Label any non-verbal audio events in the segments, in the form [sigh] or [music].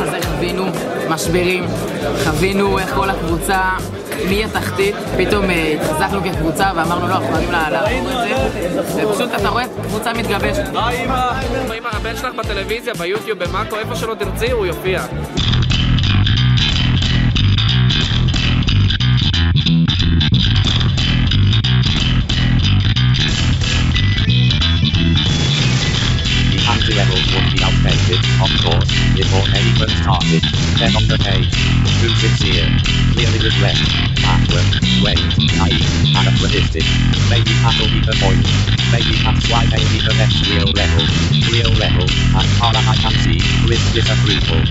במגרש הזה חווינו משברים, חווינו איך כל הקבוצה מהתחתית, פתאום אה, התחזקנו כקבוצה ואמרנו לא, אנחנו חייבים לעבור את זה, ופשוט אתה רואה קבוצה מתגבשת. היי! אמא, הבן שלך בטלוויזיה, ביוטיוב, במאקו, איפה שלא תרצי, הוא יופיע. Before anyone started. Then on the page. Too sincere. Clearly regret. Backward. Wait. Naive. Anachronistic. Maybe that'll be the point. Maybe that's why they need the next real level. Real level. As far as I can see, with disapproval.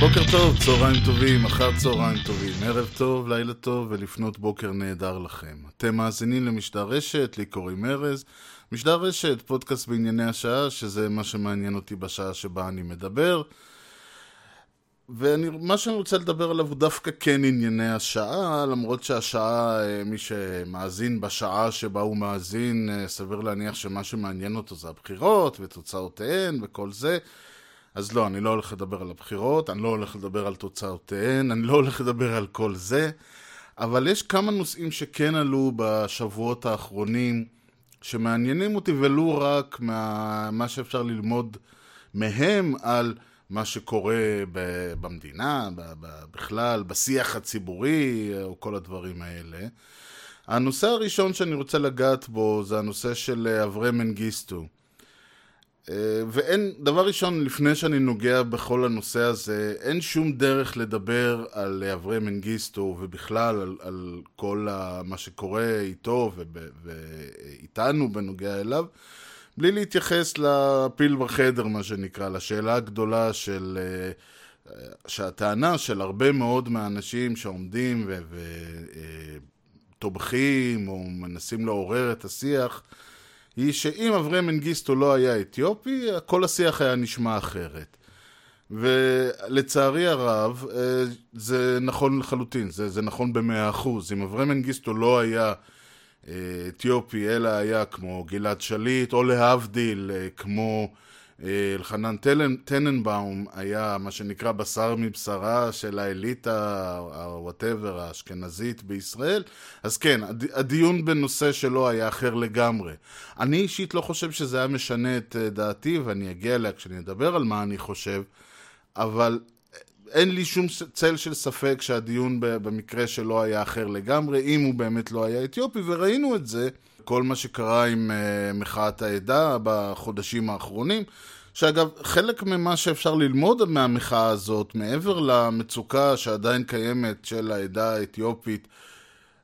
בוקר טוב, צהריים טובים, אחר צהריים טובים, ערב טוב, לילה טוב ולפנות בוקר נהדר לכם. אתם מאזינים למשדר רשת, לי קוראים ארז. משדר רשת, פודקאסט בענייני השעה, שזה מה שמעניין אותי בשעה שבה אני מדבר. ומה שאני רוצה לדבר עליו הוא דווקא כן ענייני השעה, למרות שהשעה, אה, מי שמאזין בשעה שבה הוא מאזין, אה, סביר להניח שמה שמעניין אותו זה הבחירות ותוצאותיהן וכל זה. אז לא, אני לא הולך לדבר על הבחירות, אני לא הולך לדבר על תוצאותיהן, אני לא הולך לדבר על כל זה, אבל יש כמה נושאים שכן עלו בשבועות האחרונים, שמעניינים אותי ולו רק מה, מה שאפשר ללמוד מהם על מה שקורה ב, במדינה, ב, ב, בכלל, בשיח הציבורי, או כל הדברים האלה. הנושא הראשון שאני רוצה לגעת בו זה הנושא של אברי מנגיסטו. אה, ואין, דבר ראשון, לפני שאני נוגע בכל הנושא הזה, אין שום דרך לדבר על אברי מנגיסטו ובכלל על, על כל ה, מה שקורה איתו ואיתנו בנוגע אליו, בלי להתייחס לפיל בחדר, מה שנקרא, לשאלה הגדולה של... אה, שהטענה של הרבה מאוד מהאנשים שעומדים ותומכים אה, או מנסים לעורר את השיח, היא שאם אברי מנגיסטו לא היה אתיופי, כל השיח היה נשמע אחרת. ולצערי הרב, אה, זה נכון לחלוטין, זה, זה נכון במאה אחוז. אם אברי מנגיסטו לא היה אה, אתיופי, אלא היה כמו גלעד שליט, או להבדיל, אה, כמו אלחנן טננבאום, היה מה שנקרא בשר מבשרה של האליטה, whatever, האשכנזית בישראל, אז כן, הדיון בנושא שלו היה אחר לגמרי. אני אישית לא חושב שזה היה משנה את דעתי, ואני אגיע אליה כשאני אדבר על מה אני חושב, אבל אין לי שום צל של ספק שהדיון במקרה שלו היה אחר לגמרי, אם הוא באמת לא היה אתיופי, וראינו את זה. כל מה שקרה עם uh, מחאת העדה בחודשים האחרונים, שאגב, חלק ממה שאפשר ללמוד מהמחאה הזאת, מעבר למצוקה שעדיין קיימת של העדה האתיופית,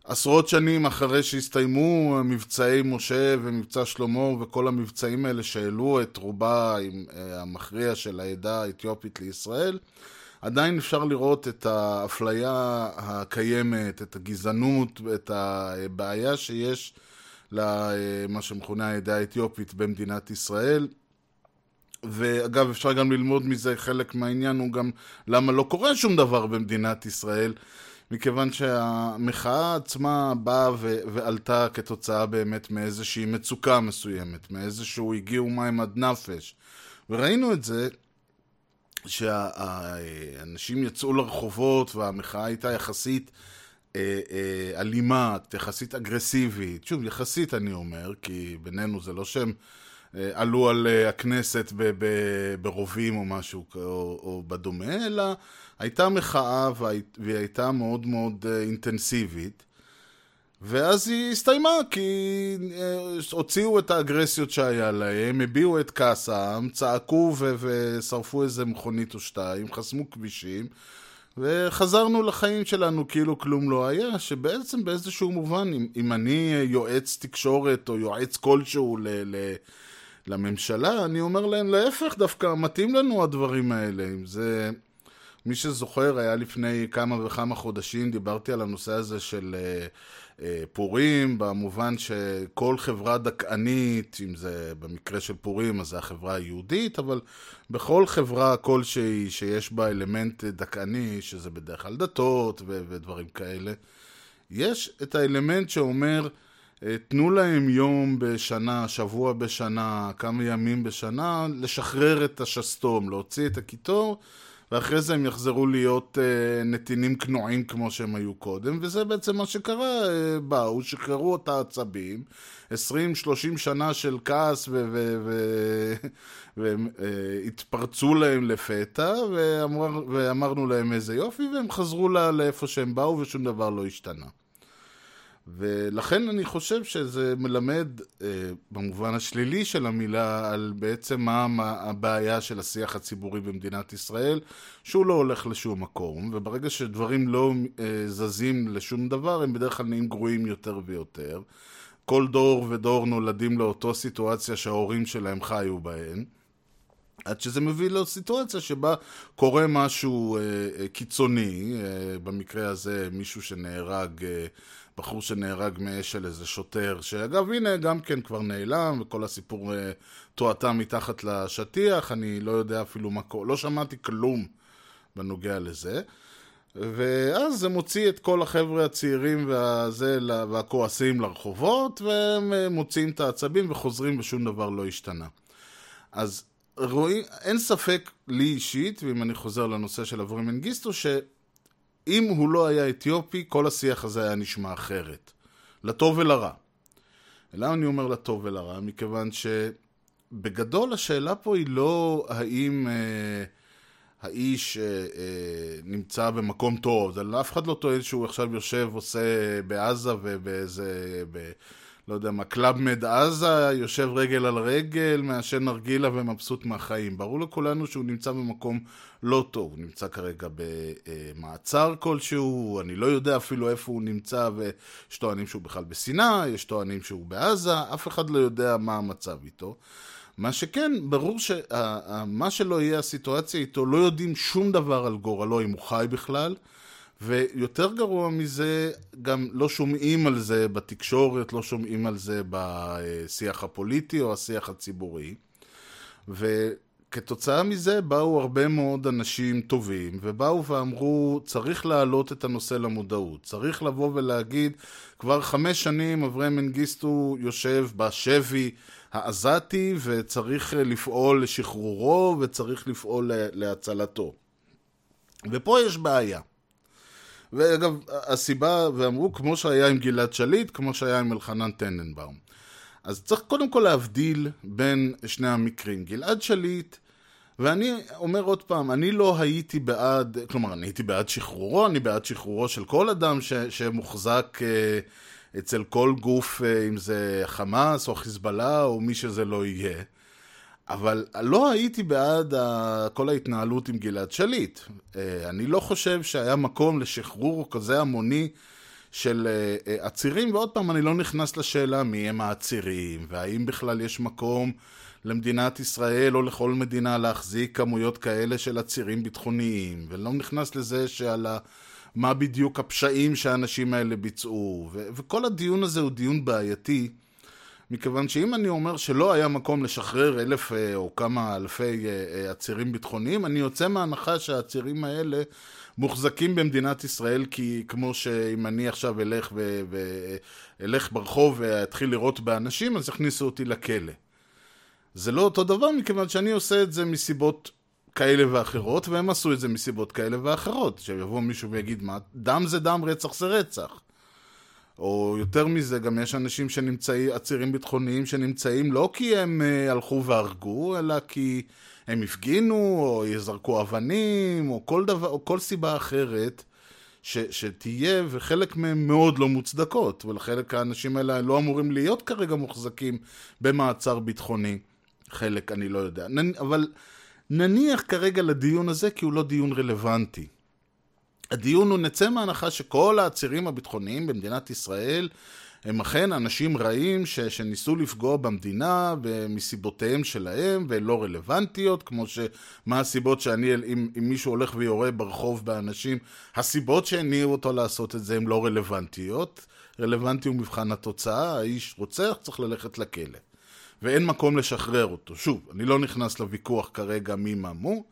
עשרות שנים אחרי שהסתיימו מבצעי משה ומבצע שלמה וכל המבצעים האלה שהעלו את רובה עם, uh, המכריע של העדה האתיופית לישראל, עדיין אפשר לראות את האפליה הקיימת, את הגזענות, את הבעיה שיש למה שמכונה העדה האתיופית במדינת ישראל. ואגב, אפשר גם ללמוד מזה, חלק מהעניין הוא גם למה לא קורה שום דבר במדינת ישראל, מכיוון שהמחאה עצמה באה ו- ועלתה כתוצאה באמת מאיזושהי מצוקה מסוימת, מאיזשהו הגיעו מים עד נפש. וראינו את זה שהאנשים יצאו לרחובות והמחאה הייתה יחסית אלימה, יחסית אגרסיבית, שוב, יחסית אני אומר, כי בינינו זה לא שהם אה, עלו על הכנסת ברובים או משהו או בדומה, אלא הייתה מחאה והיא הייתה מאוד מאוד אינטנסיבית. ואז היא הסתיימה, כי הוציאו את האגרסיות שהיה להם, הביעו את כעסם, צעקו ושרפו איזה מכונית או שתיים, חסמו כבישים, וחזרנו לחיים שלנו כאילו כלום לא היה, שבעצם באיזשהו מובן, אם, אם אני יועץ תקשורת או יועץ כלשהו ל, ל, לממשלה, אני אומר להם להפך, דווקא מתאים לנו הדברים האלה. אם זה... מי שזוכר, היה לפני כמה וכמה חודשים, דיברתי על הנושא הזה של uh, פורים, במובן שכל חברה דכאנית, אם זה במקרה של פורים, אז זה החברה היהודית, אבל בכל חברה כלשהי שיש בה אלמנט דכאני, שזה בדרך כלל דתות ו- ודברים כאלה, יש את האלמנט שאומר, אה, תנו להם יום בשנה, שבוע בשנה, כמה ימים בשנה, לשחרר את השסתום, להוציא את הקיטור, ואחרי זה הם יחזרו להיות אה, נתינים כנועים כמו שהם היו קודם, וזה בעצם מה שקרה, אה, באו, שחררו את העצבים, 20-30 שנה של כעס והתפרצו [laughs] להם לפתע, ואמר, ואמרנו להם איזה יופי, והם חזרו לה, לאיפה שהם באו ושום דבר לא השתנה. ולכן אני חושב שזה מלמד, אה, במובן השלילי של המילה, על בעצם מה הבעיה של השיח הציבורי במדינת ישראל, שהוא לא הולך לשום מקום, וברגע שדברים לא אה, זזים לשום דבר, הם בדרך כלל נהיים גרועים יותר ויותר. כל דור ודור נולדים לאותו סיטואציה שההורים שלהם חיו בהן. עד שזה מביא לסיטואציה שבה קורה משהו אה, אה, קיצוני, אה, במקרה הזה מישהו שנהרג, אה, בחור שנהרג מאש של איזה שוטר, שאגב הנה גם כן כבר נעלם וכל הסיפור אה, תועתה מתחת לשטיח, אני לא יודע אפילו מה קורה, לא שמעתי כלום בנוגע לזה. ואז זה מוציא את כל החבר'ה הצעירים והזה, והכועסים לרחובות, והם אה, מוציאים את העצבים וחוזרים ושום דבר לא השתנה. אז רואים, אין ספק לי אישית, ואם אני חוזר לנושא של אברי מנגיסטו, שאם הוא לא היה אתיופי, כל השיח הזה היה נשמע אחרת. לטוב ולרע. למה אני אומר לטוב ולרע? מכיוון שבגדול השאלה פה היא לא האם אה, האיש אה, אה, נמצא במקום טוב. אף אחד לא טוען שהוא עכשיו יושב, עושה בעזה ובאיזה... ב, לא יודע מה, Club Med עזה, יושב רגל על רגל, מעשן נרגילה ומבסוט מהחיים. ברור לכולנו שהוא נמצא במקום לא טוב, הוא נמצא כרגע במעצר כלשהו, אני לא יודע אפילו איפה הוא נמצא, ויש טוענים שהוא בכלל בסיני, יש טוענים שהוא בעזה, אף אחד לא יודע מה המצב איתו. מה שכן, ברור שמה שלא יהיה הסיטואציה איתו, לא יודעים שום דבר על גורלו, אם הוא חי בכלל. ויותר גרוע מזה, גם לא שומעים על זה בתקשורת, לא שומעים על זה בשיח הפוליטי או השיח הציבורי. וכתוצאה מזה באו הרבה מאוד אנשים טובים, ובאו ואמרו, צריך להעלות את הנושא למודעות. צריך לבוא ולהגיד, כבר חמש שנים אברהם מנגיסטו יושב בשבי העזתי, וצריך לפעול לשחרורו, וצריך לפעול להצלתו. ופה יש בעיה. ואגב, הסיבה, ואמרו כמו שהיה עם גלעד שליט, כמו שהיה עם אלחנן טננבאום. אז צריך קודם כל להבדיל בין שני המקרים. גלעד שליט, ואני אומר עוד פעם, אני לא הייתי בעד, כלומר, אני הייתי בעד שחרורו, אני בעד שחרורו של כל אדם ש, שמוחזק אה, אצל כל גוף, אה, אם זה חמאס או חיזבאללה או מי שזה לא יהיה. אבל לא הייתי בעד כל ההתנהלות עם גלעד שליט. אה, אני לא חושב שהיה מקום לשחרור כזה המוני של אה, אה, עצירים, ועוד פעם, אני לא נכנס לשאלה מי הם העצירים, והאם בכלל יש מקום למדינת ישראל או לכל מדינה להחזיק כמויות כאלה של עצירים ביטחוניים, ולא נכנס לזה שעל ה... מה בדיוק הפשעים שהאנשים האלה ביצעו, ו- וכל הדיון הזה הוא דיון בעייתי. מכיוון שאם אני אומר שלא היה מקום לשחרר אלף אה, או כמה אלפי אה, אה, עצירים ביטחוניים, אני יוצא מהנחה שהעצירים האלה מוחזקים במדינת ישראל, כי כמו שאם אני עכשיו אלך, ו... ואלך ברחוב ואתחיל לירות באנשים, אז יכניסו אותי לכלא. זה לא אותו דבר, מכיוון שאני עושה את זה מסיבות כאלה ואחרות, והם עשו את זה מסיבות כאלה ואחרות. שיבוא מישהו ויגיד, מה, דם זה דם, רצח זה רצח. או יותר מזה, גם יש אנשים שנמצאים, עצירים ביטחוניים שנמצאים לא כי הם uh, הלכו והרגו, אלא כי הם הפגינו, או יזרקו אבנים, או כל, דבר, או כל סיבה אחרת ש, שתהיה, וחלק מהם מאוד לא מוצדקות, ולחלק האנשים האלה לא אמורים להיות כרגע מוחזקים במעצר ביטחוני. חלק, אני לא יודע. אבל נניח כרגע לדיון הזה, כי הוא לא דיון רלוונטי. הדיון הוא נצא מהנחה שכל העצירים הביטחוניים במדינת ישראל הם אכן אנשים רעים ש, שניסו לפגוע במדינה מסיבותיהם שלהם ולא רלוונטיות, כמו שמה הסיבות שאני, אם, אם מישהו הולך ויורה ברחוב באנשים, הסיבות שהניעו אותו לעשות את זה הן לא רלוונטיות. רלוונטי הוא מבחן התוצאה, האיש רוצח, צריך ללכת לכלא. ואין מקום לשחרר אותו. שוב, אני לא נכנס לוויכוח כרגע מי מה מו.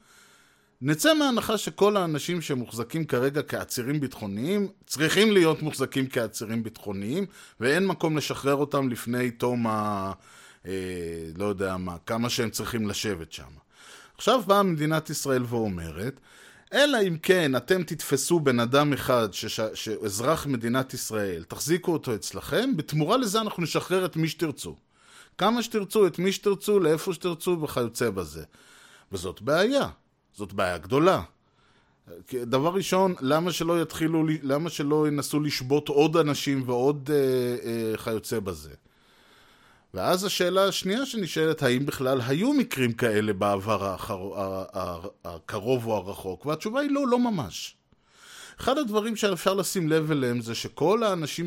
נצא מההנחה שכל האנשים שמוחזקים כרגע כעצירים ביטחוניים צריכים להיות מוחזקים כעצירים ביטחוניים ואין מקום לשחרר אותם לפני תום ה... אה, לא יודע מה, כמה שהם צריכים לשבת שם. עכשיו באה מדינת ישראל ואומרת, אלא אם כן אתם תתפסו בן אדם אחד, שש... שאזרח מדינת ישראל, תחזיקו אותו אצלכם, בתמורה לזה אנחנו נשחרר את מי שתרצו. כמה שתרצו, את מי שתרצו, לאיפה שתרצו וכיוצא בזה. וזאת בעיה. זאת בעיה גדולה. דבר ראשון, למה שלא יתחילו, למה שלא ינסו לשבות עוד אנשים ועוד אה, אה, כיוצא בזה? ואז השאלה השנייה שנשאלת, האם בכלל היו מקרים כאלה בעבר האחר, הקרוב או הרחוק? והתשובה היא לא, לא ממש. אחד הדברים שאפשר לשים לב אליהם זה שכל האנשים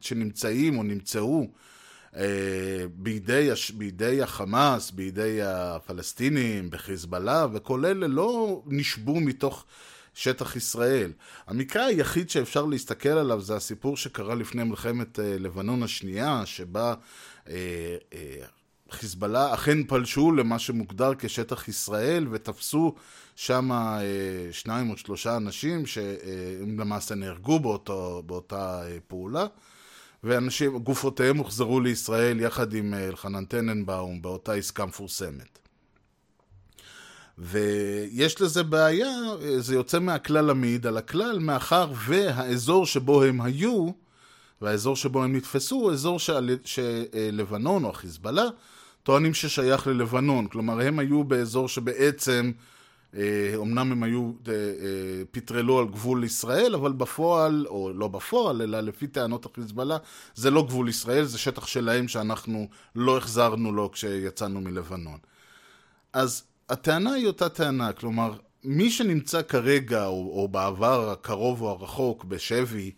שנמצאים או נמצאו בידי, בידי החמאס, בידי הפלסטינים, בחיזבאללה, וכל אלה לא נשבו מתוך שטח ישראל. המקרה היחיד שאפשר להסתכל עליו זה הסיפור שקרה לפני מלחמת אה, לבנון השנייה, שבה אה, חיזבאללה אכן פלשו למה שמוגדר כשטח ישראל ותפסו שם שניים או שלושה אנשים שהם למעשה נהרגו באותו, באותה פעולה. ואנשים, גופותיהם הוחזרו לישראל יחד עם אה, אלחנן טננבאום באותה עסקה מפורסמת. ויש לזה בעיה, אה, זה יוצא מהכלל המעיד על הכלל, מאחר והאזור שבו הם היו, והאזור שבו הם נתפסו, הוא אזור שלבנון או החיזבאללה טוענים ששייך ללבנון. כלומר, הם היו באזור שבעצם אומנם אה, הם היו, אה, אה, פטרלו על גבול ישראל, אבל בפועל, או לא בפועל, אלא לפי טענות החיזבאללה, זה לא גבול ישראל, זה שטח שלהם שאנחנו לא החזרנו לו כשיצאנו מלבנון. אז הטענה היא אותה טענה, כלומר, מי שנמצא כרגע, או, או בעבר הקרוב או הרחוק, בשבי,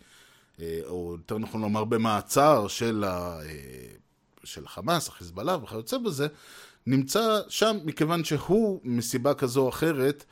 או יותר נכון לומר במעצר של, ה, של חמאס, החיזבאללה וכיוצא בזה, נמצא שם מכיוון שהוא, מסיבה כזו או אחרת,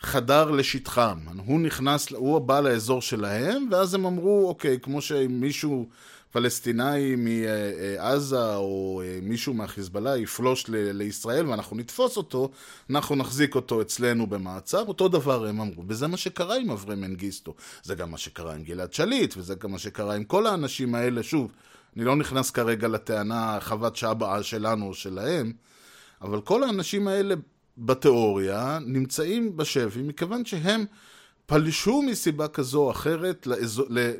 חדר לשטחם. הוא נכנס, הוא בא לאזור שלהם, ואז הם אמרו, אוקיי, כמו שמישהו פלסטיני מעזה או אה, מישהו מהחיזבאללה יפלוש ל- לישראל ואנחנו נתפוס אותו, אנחנו נחזיק אותו אצלנו במעצר, אותו דבר הם אמרו. וזה מה שקרה עם אברי מנגיסטו. זה גם מה שקרה עם גלעד שליט, וזה גם מה שקרה עם כל האנשים האלה, שוב, אני לא נכנס כרגע לטענה חוות שבעה שלנו או שלהם, אבל כל האנשים האלה בתיאוריה נמצאים בשבי מכיוון שהם פלשו מסיבה כזו או אחרת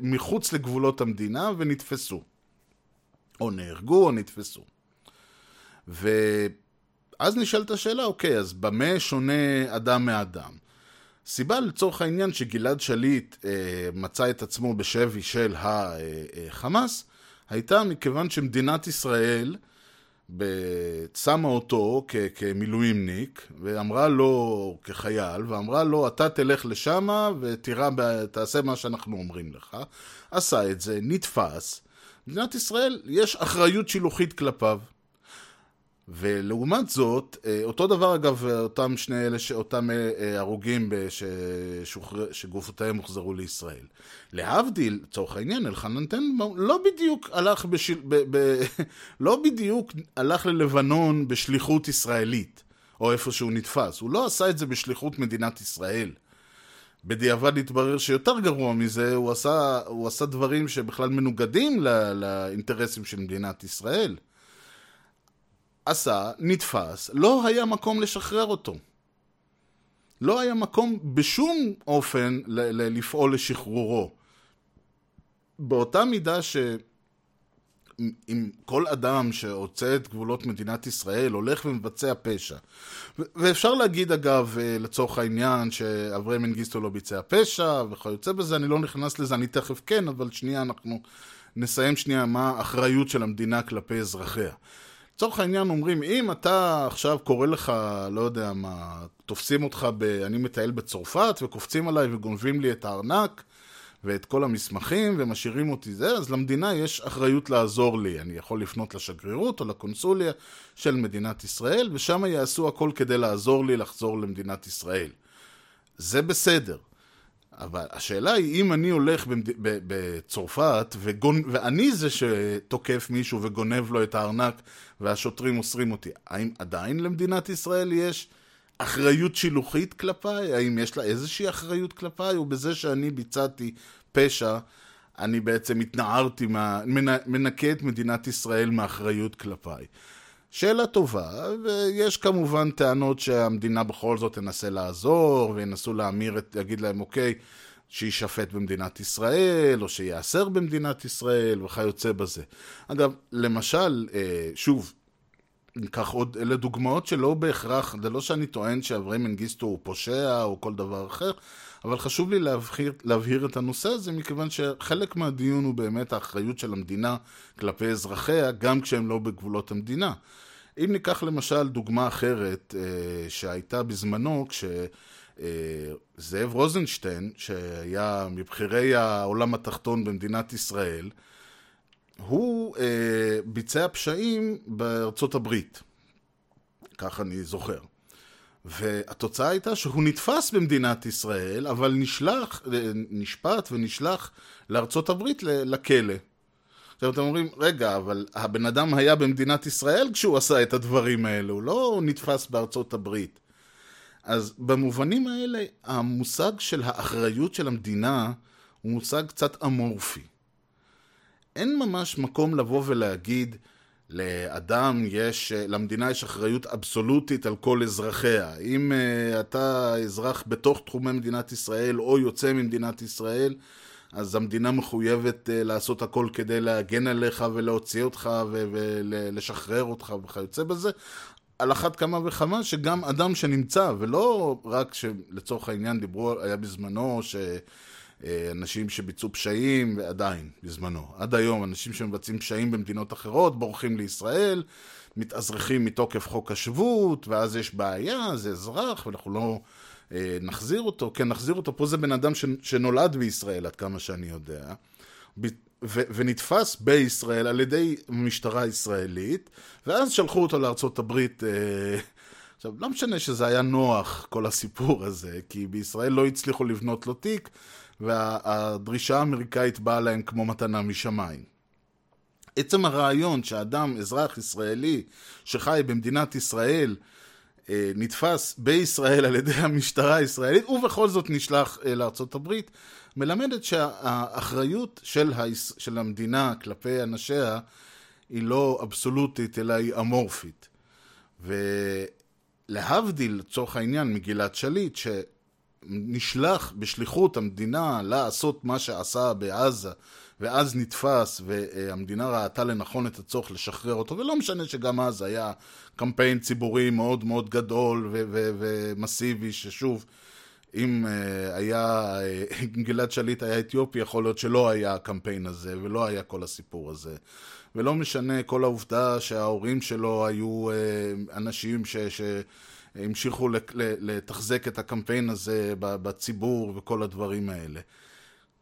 מחוץ לגבולות המדינה ונתפסו. או נהרגו או נתפסו. ואז נשאלת השאלה, אוקיי, אז במה שונה אדם מאדם? סיבה לצורך העניין שגלעד שליט אה, מצא את עצמו בשבי של החמאס, הייתה מכיוון שמדינת ישראל שמה אותו כ- כמילואימניק, ואמרה לו, כחייל, ואמרה לו, אתה תלך לשמה ותעשה מה שאנחנו אומרים לך. עשה את זה, נתפס. מדינת ישראל, יש אחריות שילוחית כלפיו. ולעומת זאת, אה, אותו דבר אגב, אותם שני אלה, אותם אה, אה, הרוגים ששוחר... שגופותיהם הוחזרו לישראל. להבדיל, לצורך העניין, אלחנן טנבאום לא בדיוק הלך, בשל... ב... ב... [laughs] לא בדיוק הלך ללבנון בשליחות ישראלית, או איפה שהוא נתפס. הוא לא עשה את זה בשליחות מדינת ישראל. בדיעבד התברר שיותר גרוע מזה, הוא עשה, הוא עשה דברים שבכלל מנוגדים לא... לאינטרסים של מדינת ישראל. עשה, נתפס, לא היה מקום לשחרר אותו. לא היה מקום בשום אופן ל- ל- לפעול לשחרורו. באותה מידה שאם כל אדם שעוצה את גבולות מדינת ישראל הולך ומבצע פשע, ו- ואפשר להגיד אגב, אה, לצורך העניין, שאברי מנגיסטו לא ביצע פשע וכיוצא בזה, אני לא נכנס לזה, אני תכף כן, אבל שנייה אנחנו נסיים שנייה מה האחריות של המדינה כלפי אזרחיה. לצורך העניין אומרים, אם אתה עכשיו קורא לך, לא יודע מה, תופסים אותך, ב, אני מטייל בצרפת, וקופצים עליי וגונבים לי את הארנק ואת כל המסמכים ומשאירים אותי זה, אז למדינה יש אחריות לעזור לי. אני יכול לפנות לשגרירות או לקונסוליה של מדינת ישראל, ושם יעשו הכל כדי לעזור לי לחזור למדינת ישראל. זה בסדר. אבל השאלה היא, אם אני הולך במד... בצרפת, וגונ... ואני זה שתוקף מישהו וגונב לו את הארנק, והשוטרים אוסרים אותי, האם עדיין למדינת ישראל יש אחריות שילוחית כלפיי? האם יש לה איזושהי אחריות כלפיי? או בזה שאני ביצעתי פשע, אני בעצם התנערתי, מה, מנקה את מדינת ישראל מאחריות כלפיי. שאלה טובה, ויש כמובן טענות שהמדינה בכל זאת תנסה לעזור, וינסו להמיר, את, להגיד להם, אוקיי, שיישפט במדינת ישראל, או שייאסר במדינת ישראל, וכיוצא בזה. אגב, למשל, אה, שוב, ניקח עוד, אלה דוגמאות שלא בהכרח, זה לא שאני טוען שאברי מנגיסטו הוא פושע או כל דבר אחר, אבל חשוב לי להבהיר, להבהיר את הנושא הזה, מכיוון שחלק מהדיון הוא באמת האחריות של המדינה כלפי אזרחיה, גם כשהם לא בגבולות המדינה. אם ניקח למשל דוגמה אחרת אה, שהייתה בזמנו, כשזאב אה, רוזנשטיין, שהיה מבכירי העולם התחתון במדינת ישראל, הוא אה, ביצע פשעים בארצות הברית, כך אני זוכר. והתוצאה הייתה שהוא נתפס במדינת ישראל, אבל נשלח, נשפט ונשלח לארצות הברית לכלא. עכשיו אתם אומרים, רגע, אבל הבן אדם היה במדינת ישראל כשהוא עשה את הדברים האלה, הוא לא נתפס בארצות הברית. אז במובנים האלה, המושג של האחריות של המדינה הוא מושג קצת אמורפי. אין ממש מקום לבוא ולהגיד, לאדם יש, למדינה יש אחריות אבסולוטית על כל אזרחיה. אם uh, אתה אזרח בתוך תחומי מדינת ישראל או יוצא ממדינת ישראל, אז המדינה מחויבת uh, לעשות הכל כדי להגן עליך ולהוציא אותך ולשחרר אותך וכיוצא בזה. על אחת כמה וכמה שגם אדם שנמצא, ולא רק שלצורך העניין דיברו, היה בזמנו ש... אה, אנשים שביצעו פשעים, ועדיין, בזמנו. עד היום, אנשים שמבצעים פשעים במדינות אחרות, בורחים לישראל, מתאזרחים מתוקף חוק השבות, ואז יש בעיה, זה אזרח, ואנחנו לא אה, נחזיר אותו. כן, נחזיר אותו. פה זה בן אדם ש, שנולד בישראל, עד כמה שאני יודע. ב, ו, ונתפס בישראל על ידי משטרה ישראלית, ואז שלחו אותו לארצות הברית. אה, עכשיו, לא משנה שזה היה נוח, כל הסיפור הזה, כי בישראל לא הצליחו לבנות לו תיק, והדרישה האמריקאית באה להם כמו מתנה משמיים. עצם הרעיון שאדם, אזרח ישראלי, שחי במדינת ישראל, אה, נתפס בישראל על ידי המשטרה הישראלית, ובכל זאת נשלח אה, הברית, מלמדת שהאחריות של, היש... של המדינה כלפי אנשיה היא לא אבסולוטית, אלא היא אמורפית. ולהבדיל, לצורך העניין, מגלעד שליט, ש... נשלח בשליחות המדינה לעשות מה שעשה בעזה, ואז נתפס, והמדינה ראתה לנכון את הצורך לשחרר אותו, ולא משנה שגם אז היה קמפיין ציבורי מאוד מאוד גדול ומסיבי, ששוב, אם uh, היה, uh, [laughs] גלעד שליט היה אתיופי, יכול להיות שלא היה הקמפיין הזה, ולא היה כל הסיפור הזה. ולא משנה כל העובדה שההורים שלו היו uh, אנשים ש... ש- המשיכו לתחזק את הקמפיין הזה בציבור וכל הדברים האלה.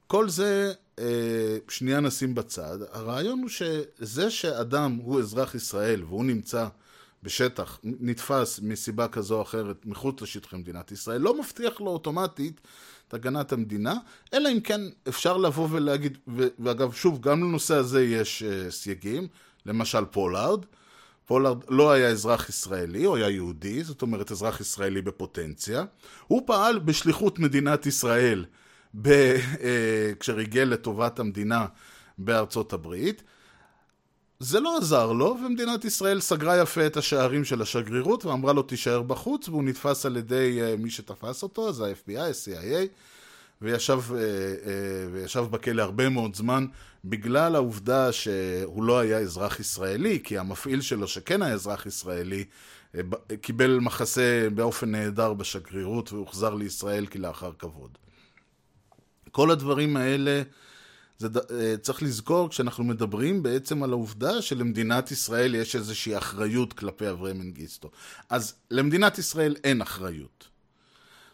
כל זה, אה, שנייה נשים בצד. הרעיון הוא שזה שאדם הוא אזרח ישראל והוא נמצא בשטח, נתפס מסיבה כזו או אחרת מחוץ לשטחי מדינת ישראל, לא מבטיח לו אוטומטית את הגנת המדינה, אלא אם כן אפשר לבוא ולהגיד, ואגב, שוב, גם לנושא הזה יש אה, סייגים, למשל פולארד, פולארד לא היה אזרח ישראלי, הוא היה יהודי, זאת אומרת אזרח ישראלי בפוטנציה. הוא פעל בשליחות מדינת ישראל ב, אה, כשריגל לטובת המדינה בארצות הברית. זה לא עזר לו, ומדינת ישראל סגרה יפה את השערים של השגרירות ואמרה לו תישאר בחוץ, והוא נתפס על ידי אה, מי שתפס אותו, זה ה-FBI, ה-CIA. וישב, אה, אה, וישב בכלא הרבה מאוד זמן בגלל העובדה שהוא לא היה אזרח ישראלי, כי המפעיל שלו, שכן היה אזרח ישראלי, אה, קיבל מחסה באופן נהדר בשגרירות והוחזר לישראל כלאחר כבוד. כל הדברים האלה, זה צריך לזכור כשאנחנו מדברים בעצם על העובדה שלמדינת ישראל יש איזושהי אחריות כלפי אברי מנגיסטו. אז למדינת ישראל אין אחריות.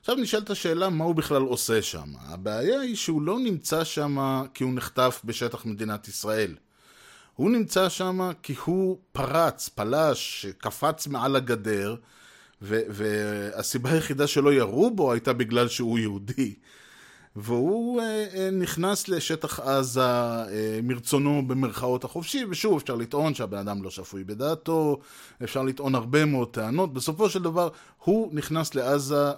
עכשיו נשאלת השאלה מה הוא בכלל עושה שם. הבעיה היא שהוא לא נמצא שם כי הוא נחטף בשטח מדינת ישראל. הוא נמצא שם כי הוא פרץ, פלש, קפץ מעל הגדר, והסיבה היחידה שלא ירו בו הייתה בגלל שהוא יהודי. והוא אה, אה, נכנס לשטח עזה אה, מרצונו במרכאות החופשי, ושוב, אפשר לטעון שהבן אדם לא שפוי בדעתו, אפשר לטעון הרבה מאוד טענות. בסופו של דבר, הוא נכנס לעזה,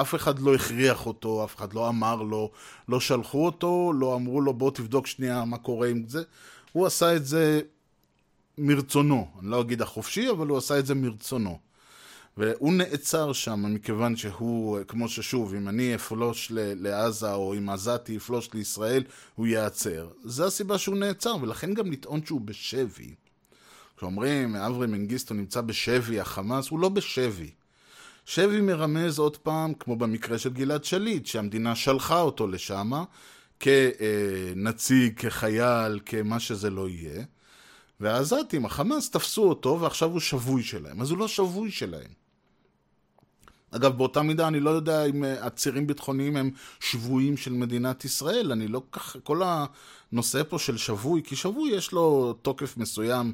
אף אחד לא הכריח אותו, אף אחד לא אמר לו, לא שלחו אותו, לא אמרו לו בוא תבדוק שנייה מה קורה עם זה. הוא עשה את זה מרצונו, אני לא אגיד החופשי, אבל הוא עשה את זה מרצונו. והוא נעצר שם מכיוון שהוא, כמו ששוב, אם אני אפלוש לעזה או אם עזתי יפלוש לישראל, הוא ייעצר. זו הסיבה שהוא נעצר, ולכן גם לטעון שהוא בשבי. כשאומרים, אברי מנגיסטו נמצא בשבי החמאס, הוא לא בשבי. שבי מרמז עוד פעם, כמו במקרה של גלעד שליט, שהמדינה שלחה אותו לשם כנציג, כחייל, כמה שזה לא יהיה. והעזתים, החמאס תפסו אותו ועכשיו הוא שבוי שלהם. אז הוא לא שבוי שלהם. אגב, באותה מידה אני לא יודע אם אה, עצירים ביטחוניים הם שבויים של מדינת ישראל. אני לא כך... כל הנושא פה של שבוי, כי שבוי יש לו תוקף מסוים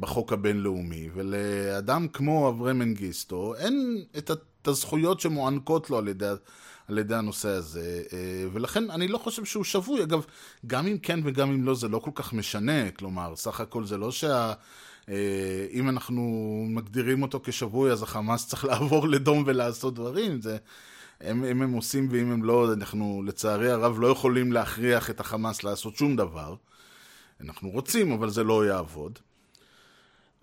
בחוק הבינלאומי, ולאדם כמו אברהם מנגיסטו אין את הזכויות שמוענקות לו על ידי, על ידי הנושא הזה, אה, ולכן אני לא חושב שהוא שבוי. אגב, גם אם כן וגם אם לא, זה לא כל כך משנה. כלומר, סך הכל זה לא שה... אה, אם אנחנו מגדירים אותו כשבוי, אז החמאס צריך [laughs] לעבור לדום ולעשות דברים. זה... הם, אם הם עושים ואם הם לא, אנחנו לצערי הרב לא יכולים להכריח את החמאס לעשות שום דבר. אנחנו רוצים, אבל זה לא יעבוד.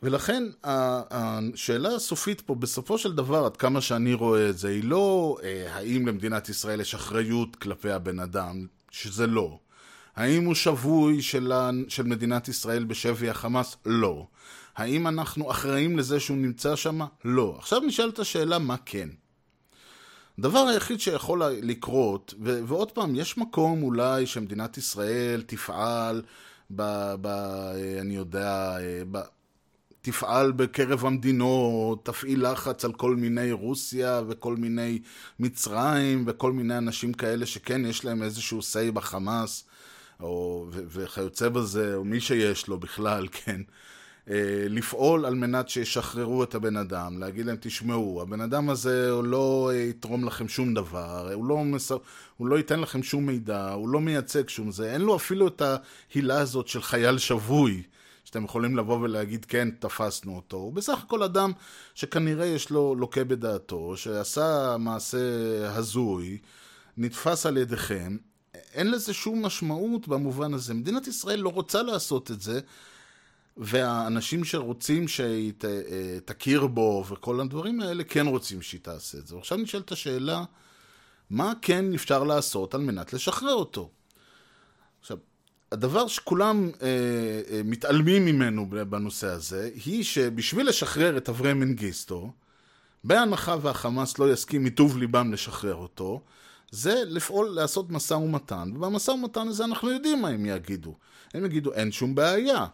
ולכן השאלה הסופית פה, בסופו של דבר, עד כמה שאני רואה את זה, היא לא אה, האם למדינת ישראל יש אחריות כלפי הבן אדם, שזה לא. האם הוא שבוי של, ה- של מדינת ישראל בשבי החמאס? לא. האם אנחנו אחראים לזה שהוא נמצא שם? לא. עכשיו נשאלת השאלה מה כן. הדבר היחיד שיכול לקרות, ו- ועוד פעם, יש מקום אולי שמדינת ישראל תפעל ב... ב אני יודע, ב, תפעל בקרב המדינות, תפעיל לחץ על כל מיני רוסיה וכל מיני מצרים וכל מיני אנשים כאלה שכן יש להם איזשהו say בחמאס, או, וכיוצא בזה, או מי שיש לו בכלל, [laughs] כן. אה, לפעול על מנת שישחררו את הבן אדם, להגיד להם, תשמעו, הבן אדם הזה הוא לא אה, יתרום לכם שום דבר, הוא לא, מס... הוא לא ייתן לכם שום מידע, הוא לא מייצג שום זה, אין לו אפילו את ההילה הזאת של חייל שבוי, שאתם יכולים לבוא ולהגיד, כן, תפסנו אותו. הוא בסך הכל אדם שכנראה יש לו לוקה בדעתו, שעשה מעשה הזוי, נתפס על ידיכם, אין לזה שום משמעות במובן הזה. מדינת ישראל לא רוצה לעשות את זה, והאנשים שרוצים שהיא ת- אה, תכיר בו וכל הדברים האלה כן רוצים שהיא תעשה את זה. עכשיו נשאלת השאלה, מה כן אפשר לעשות על מנת לשחרר אותו? עכשיו, הדבר שכולם אה, אה, מתעלמים ממנו בנושא הזה, היא שבשביל לשחרר את אברי מנגיסטו, בהנחה והחמאס לא יסכים מטוב ליבם לשחרר אותו, זה לפעול, לעשות משא ומתן, ובמשא ומתן הזה אנחנו יודעים מה הם יגידו. הם יגידו, אין שום בעיה.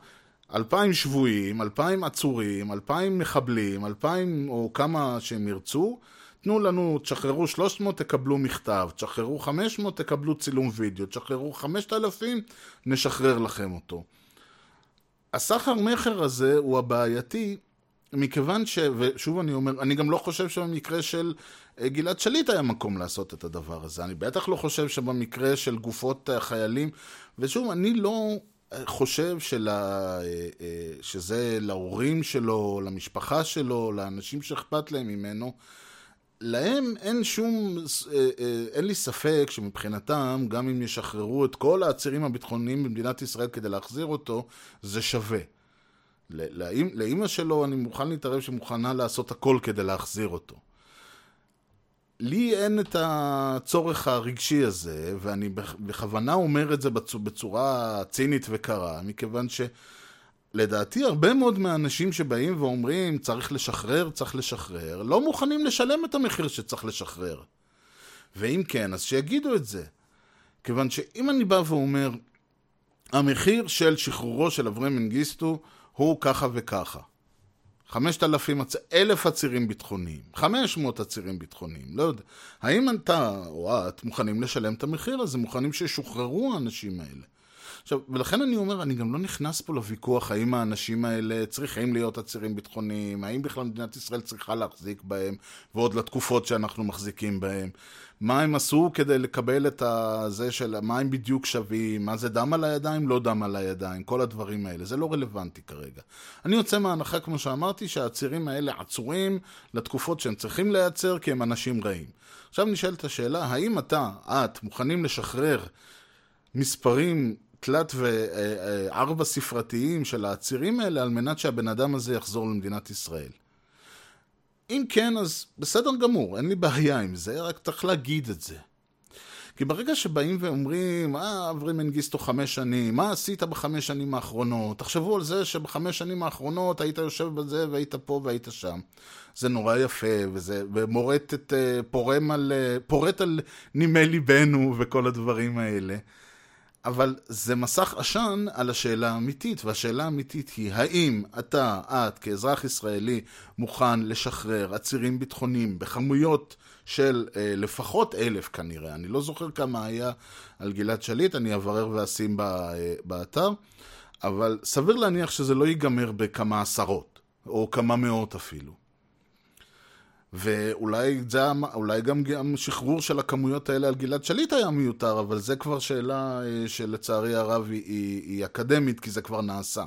אלפיים שבויים, אלפיים עצורים, אלפיים מחבלים, אלפיים או כמה שהם ירצו, תנו לנו, תשחררו 300, תקבלו מכתב, תשחררו 500, תקבלו צילום וידאו, תשחררו 5,000, נשחרר לכם אותו. הסחר מכר הזה הוא הבעייתי, מכיוון ש... ושוב אני אומר, אני גם לא חושב שבמקרה של אה, גלעד שליט היה מקום לעשות את הדבר הזה. אני בטח לא חושב שבמקרה של גופות החיילים, ושוב, אני לא אה, חושב שלה, אה, אה, שזה להורים שלו, למשפחה שלו, לאנשים שאכפת להם ממנו, להם אין שום, אה, אה, אין לי ספק שמבחינתם, גם אם ישחררו את כל העצירים הביטחוניים במדינת ישראל כדי להחזיר אותו, זה שווה. לאימא שלו אני מוכן להתערב שמוכנה לעשות הכל כדי להחזיר אותו. לי אין את הצורך הרגשי הזה, ואני בכ- בכוונה אומר את זה בצ- בצורה צינית וקרה, מכיוון שלדעתי הרבה מאוד מהאנשים שבאים ואומרים צריך לשחרר, צריך לשחרר, לא מוכנים לשלם את המחיר שצריך לשחרר. ואם כן, אז שיגידו את זה. כיוון שאם אני בא ואומר, המחיר של שחרורו של אברהם מנגיסטו הוא ככה וככה. חמשת אלפים, עצ... אלף עצירים ביטחוניים, חמש מאות עצירים ביטחוניים, לא יודע. האם אתה או את מוכנים לשלם את המחיר הזה? מוכנים שישוחררו האנשים האלה? עכשיו, ולכן אני אומר, אני גם לא נכנס פה לוויכוח האם האנשים האלה צריכים להיות עצירים ביטחוניים, האם בכלל מדינת ישראל צריכה להחזיק בהם, ועוד לתקופות שאנחנו מחזיקים בהם. מה הם עשו כדי לקבל את הזה של מה הם בדיוק שווים, מה זה דם על הידיים, לא דם על הידיים, כל הדברים האלה. זה לא רלוונטי כרגע. אני יוצא מההנחה, כמו שאמרתי, שהעצירים האלה עצורים לתקופות שהם צריכים להיעצר כי הם אנשים רעים. עכשיו נשאלת השאלה, האם אתה, את, מוכנים לשחרר מספרים תלת וארבע ספרתיים של העצירים האלה על מנת שהבן אדם הזה יחזור למדינת ישראל? אם כן, אז בסדר גמור, אין לי בעיה עם זה, רק צריך להגיד את זה. כי ברגע שבאים ואומרים, אה, אברי מנגיסטו חמש שנים, מה עשית בחמש שנים האחרונות? תחשבו על זה שבחמש שנים האחרונות היית יושב בזה והיית פה והיית שם. זה נורא יפה, וזה, ומורט את, אה, פורם על, אה, פורט על נימי ליבנו וכל הדברים האלה. אבל זה מסך עשן על השאלה האמיתית, והשאלה האמיתית היא, האם אתה, את, כאזרח ישראלי, מוכן לשחרר עצירים ביטחוניים בכמויות של אה, לפחות אלף כנראה, אני לא זוכר כמה היה על גלעד שליט, אני אברר ואשים בא, אה, באתר, אבל סביר להניח שזה לא ייגמר בכמה עשרות, או כמה מאות אפילו. ואולי אולי גם, גם שחרור של הכמויות האלה על גלעד שליט היה מיותר, אבל זה כבר שאלה אה, שלצערי הרב היא, היא, היא אקדמית, כי זה כבר נעשה.